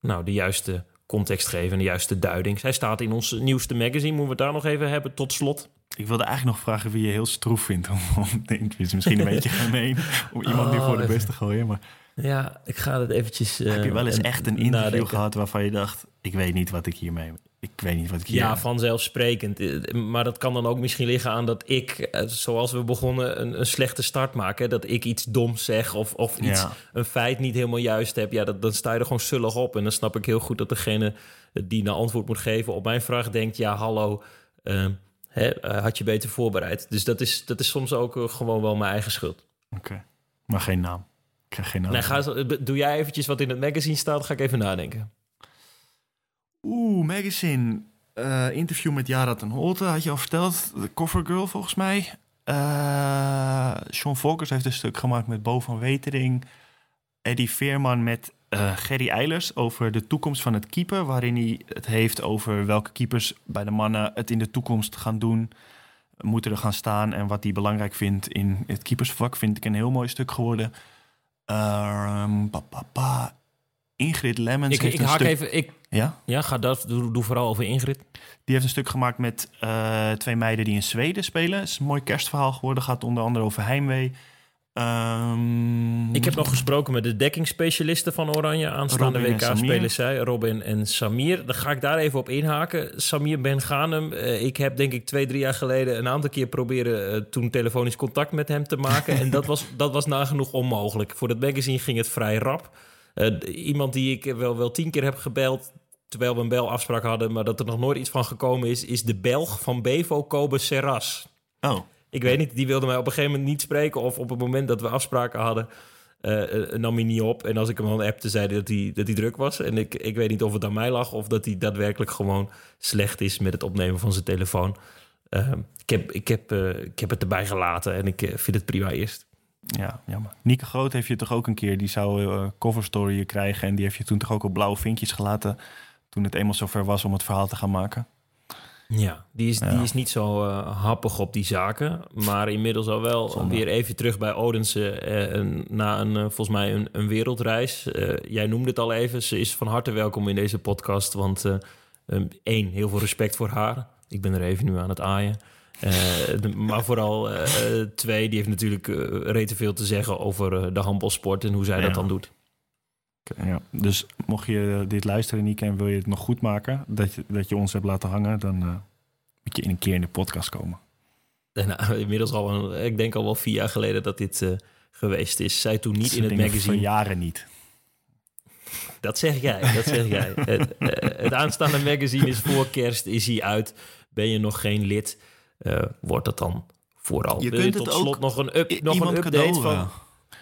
Speaker 1: nou, de juiste context geven en de juiste duiding. Zij staat in ons nieuwste magazine. Moeten we het daar nog even hebben tot slot?
Speaker 2: Ik wilde eigenlijk nog vragen wie je heel stroef vindt om, om te interviewen. Misschien een beetje gemeen om iemand nu
Speaker 1: Oh,
Speaker 2: voor de
Speaker 1: even.
Speaker 2: bus te gooien. Maar
Speaker 1: Ja, ik ga het eventjes. eh,
Speaker 2: heb je wel eens
Speaker 1: en-
Speaker 2: echt een interview
Speaker 1: nadenken.
Speaker 2: gehad waarvan je dacht... ik weet niet wat ik hiermee... Ik weet niet wat ik hier...
Speaker 1: Ja, vanzelfsprekend. Eh, Maar dat kan dan ook misschien liggen aan dat ik, eh, zoals we begonnen, een, een slechte start maak. Hè? Dat ik iets doms zeg of, of iets,
Speaker 2: Ja.
Speaker 1: een feit niet helemaal juist heb. Ja, dat, dan sta je er gewoon zullig op. En dan snap ik heel goed dat degene die een antwoord moet geven op mijn vraag denkt... ja, hallo, eh, hè, eh, had je beter voorbereid. Dus dat is, dat is soms ook eh, gewoon wel mijn eigen schuld.
Speaker 2: Oké, maar geen naam. Ik krijg geen naam.
Speaker 1: Nee, ga, doe jij eventjes wat in het magazine staat, dan ga ik even nadenken.
Speaker 2: Oeh, magazine. Eh, interview met Yara ten Holte, had je al verteld. De Covergirl volgens mij. Eh Sean Volkers heeft een stuk gemaakt met Bo van Wetering. Eddie Veerman met eh, Gerry Eilers over de toekomst van het keeper. Waarin hij het heeft over welke keepers bij de mannen het in de toekomst gaan doen. moeten er gaan staan en wat hij belangrijk vindt in het keepersvak, vind ik een heel mooi stuk geworden. Pa. Ingrid Lemmens
Speaker 1: Ik,
Speaker 2: heeft
Speaker 1: ik
Speaker 2: een
Speaker 1: haak
Speaker 2: stuk...
Speaker 1: even... Ik,
Speaker 2: Ja?
Speaker 1: Ja, ga dat. Doe, doe vooral over Ingrid.
Speaker 2: Die heeft een stuk gemaakt met eh, twee meiden die in Zweden spelen. Het is een mooi kerstverhaal geworden. Gaat onder andere over heimwee. Ehm,
Speaker 1: Ik heb nog gesproken met de dekkingsspecialisten van Oranje. Aanstaande WK spelen zij, Robin en Samir. Dan ga ik daar even op inhaken. Samir Ben Ghanem. eh, ik heb denk ik twee, drie jaar geleden een aantal keer proberen... eh, toen telefonisch contact met hem te maken. en dat was, dat was nagenoeg onmogelijk. Voor dat magazine ging het vrij rap. Eh, iemand die ik wel, wel tien keer heb gebeld... terwijl we een belafspraak hadden... maar dat er nog nooit iets van gekomen is... is de Belg van Bevo Kobe Serras.
Speaker 2: Oh.
Speaker 1: Ik weet niet, die wilde mij op een gegeven moment niet spreken... of op het moment dat we afspraken hadden... eh, eh, nam hij niet op. En als ik hem dan appte, zei hij dat hij, dat hij druk was. En ik, ik weet niet of het aan mij lag... of dat hij daadwerkelijk gewoon slecht is... met het opnemen van zijn telefoon. Eh, ik, heb, ik, heb, ik heb het erbij gelaten en ik vind het prima eerst.
Speaker 2: Ja, jammer. Nieke Groot heeft je toch ook een keer... die zou eh cover story krijgen... en die heeft je toen toch ook op blauwe vinkjes gelaten... toen het eenmaal zover was om het verhaal te gaan maken.
Speaker 1: Ja, die is,
Speaker 2: Ja.
Speaker 1: die is niet zo eh, happig op die zaken. Maar inmiddels al wel
Speaker 2: Zonde.
Speaker 1: weer even terug bij Odense. eh, een- na een, volgens mij een, een wereldreis. Jij noemde het al even. Ze is van harte welkom in deze podcast. Want eh, één, heel veel respect voor haar. Ik ben er even nu aan het aaien. Eh, de- maar vooral eh, eh, twee, die heeft natuurlijk eh rete veel te zeggen over de handbalsport en hoe zij
Speaker 2: Ja.
Speaker 1: dat dan doet.
Speaker 2: Ja. Dus mocht je dit luisteren, Nieke, en wil je het nog goed maken... dat je, dat je ons hebt laten hangen... dan moet je in een keer in de podcast komen.
Speaker 1: En inmiddels al, een, ik denk al wel vier jaar geleden dat dit geweest is. Zij toen niet in het magazine.
Speaker 2: verjaren niet.
Speaker 1: Dat zeg jij, dat zeg jij. het, het aanstaande magazine is voor kerst, is hij uit. Ben je nog geen lid, eh, wordt dat dan vooral.
Speaker 2: Je
Speaker 1: Wil
Speaker 2: kunt
Speaker 1: tot
Speaker 2: het
Speaker 1: slot
Speaker 2: ook
Speaker 1: nog een, up, nog een update
Speaker 2: cadeau,
Speaker 1: van...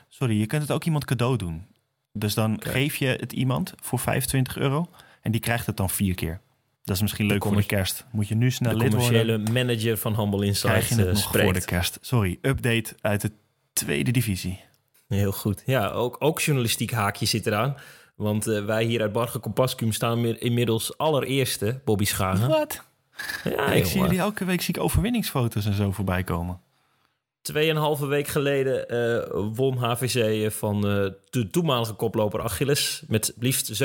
Speaker 2: Sorry, je kunt het ook iemand cadeau doen. Dus dan geef je het iemand voor 25 euro... en die krijgt het dan vier keer. Dat is misschien leuk voor de kerst. Moet je nu snel
Speaker 1: de
Speaker 2: lid
Speaker 1: commerciële
Speaker 2: worden...
Speaker 1: manager van Humble Insight
Speaker 2: krijg je het
Speaker 1: eh,
Speaker 2: nog
Speaker 1: spreekt.
Speaker 2: voor de kerst. Sorry, update uit de tweede divisie.
Speaker 1: Heel goed. Ja, ook, ook journalistiek haakje zit eraan. Want eh, wij hier uit Barge Compascum staan mi- inmiddels allereerste, Bobby Schagen.
Speaker 2: Wat?
Speaker 1: Ja,
Speaker 2: ik zie jullie elke week zie ik overwinningsfoto's en zo voorbij komen.
Speaker 1: Tweeënhalve week geleden eh, won HVC van eh, de toenmalige koploper Achilles met liefst 27-17.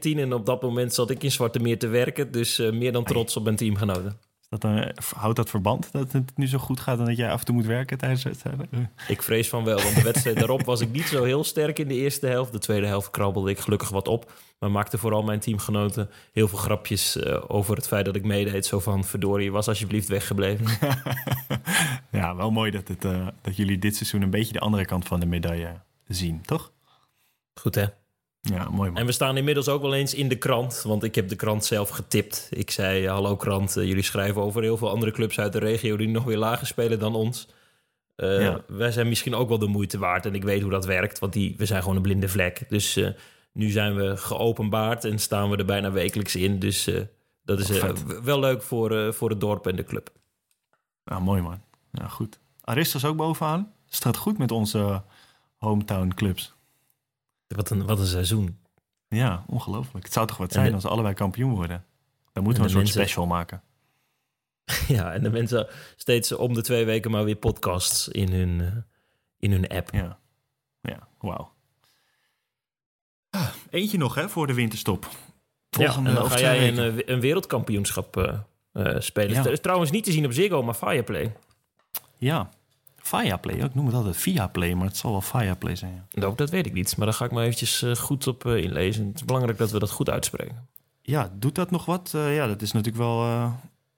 Speaker 1: En op dat moment zat ik in Zwarte Meer te werken. Dus eh, meer dan trots op mijn teamgenoten.
Speaker 2: Dat dan, houdt dat verband dat het nu zo goed gaat en dat jij af en toe moet werken tijdens de wedstrijden?
Speaker 1: Ik vrees van wel, want de wedstrijd daarop was ik niet zo heel sterk in de eerste helft. De tweede helft krabbelde ik gelukkig wat op. Maar maakte vooral mijn teamgenoten heel veel grapjes eh, over het feit dat ik meedeed. Zo van, verdorie, was alsjeblieft weggebleven.
Speaker 2: Ja, wel mooi dat, het, eh, dat jullie dit seizoen een beetje de andere kant van de medaille zien, toch?
Speaker 1: Goed hè?
Speaker 2: Ja, mooi man.
Speaker 1: En we staan inmiddels ook wel eens in de krant, want ik heb de krant zelf getipt. Ik zei, hallo krant, eh, jullie schrijven over heel veel andere clubs uit de regio... die nog weer lager spelen dan ons. Eh,
Speaker 2: Ja.
Speaker 1: Wij zijn misschien ook wel de moeite waard en ik weet hoe dat werkt... want die, we zijn gewoon een blinde vlek. Dus eh, nu zijn we geopenbaard en staan we er bijna wekelijks in. Dus eh, dat is eh, wel leuk voor, eh, voor het dorp en de club.
Speaker 2: Ja, mooi man. Ja, goed. Aristos ook bovenaan. Staat goed met onze eh, hometown clubs.
Speaker 1: Wat een, wat een seizoen.
Speaker 2: Ja, ongelooflijk. Het zou toch wat zijn
Speaker 1: de-
Speaker 2: als allebei kampioen worden. Dan moeten we
Speaker 1: En
Speaker 2: een soort
Speaker 1: mensen-
Speaker 2: special maken.
Speaker 1: Ja, en de mensen steeds om de twee weken maar weer podcasts in hun, eh, in hun app.
Speaker 2: Ja, ja wauw. Ah, Eentje nog hè, voor de winterstop. Volgende
Speaker 1: ja, dan ga jij een, eh, een wereldkampioenschap eh, spelen.
Speaker 2: Ja.
Speaker 1: Het is trouwens niet te zien op Ziggo, maar Fireplay.
Speaker 2: Ja, Fireplay. Ik noem het altijd Viaplay, maar het zal wel Fireplay zijn. Ja.
Speaker 1: Nou, dat weet ik niet, maar daar ga ik maar eventjes eh, goed op eh, inlezen. Het is belangrijk dat we dat goed uitspreken.
Speaker 2: Ja, doet dat nog wat? Eh, ja, dat is natuurlijk wel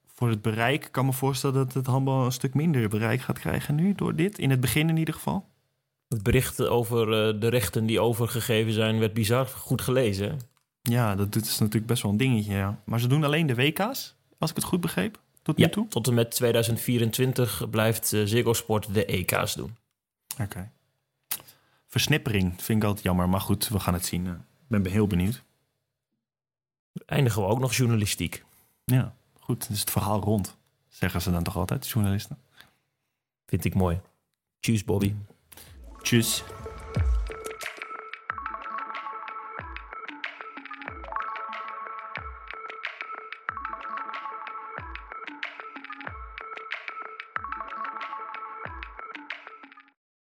Speaker 2: voor het bereik. Ik kan me voorstellen dat het handbal een stuk minder bereik gaat krijgen nu door dit. In het begin in ieder geval.
Speaker 1: Het bericht over de rechten die overgegeven zijn werd bizar goed gelezen. hè?
Speaker 2: Ja, dat is natuurlijk best wel een dingetje. Ja. Maar ze doen alleen de WK's, als ik het goed begreep, tot nu
Speaker 1: Ja,
Speaker 2: toe.
Speaker 1: tot en met 2024 blijft Ziggo Sport de EK's doen.
Speaker 2: Oké. Versnippering vind ik altijd jammer, maar goed, we gaan het zien. Eh, Ik ben heel benieuwd.
Speaker 1: Eindigen we ook nog journalistiek.
Speaker 2: Ja, goed. Dus het verhaal rond, zeggen ze dan toch altijd, journalisten.
Speaker 1: Vind ik mooi. Tjus, Bobby.
Speaker 2: Tjus.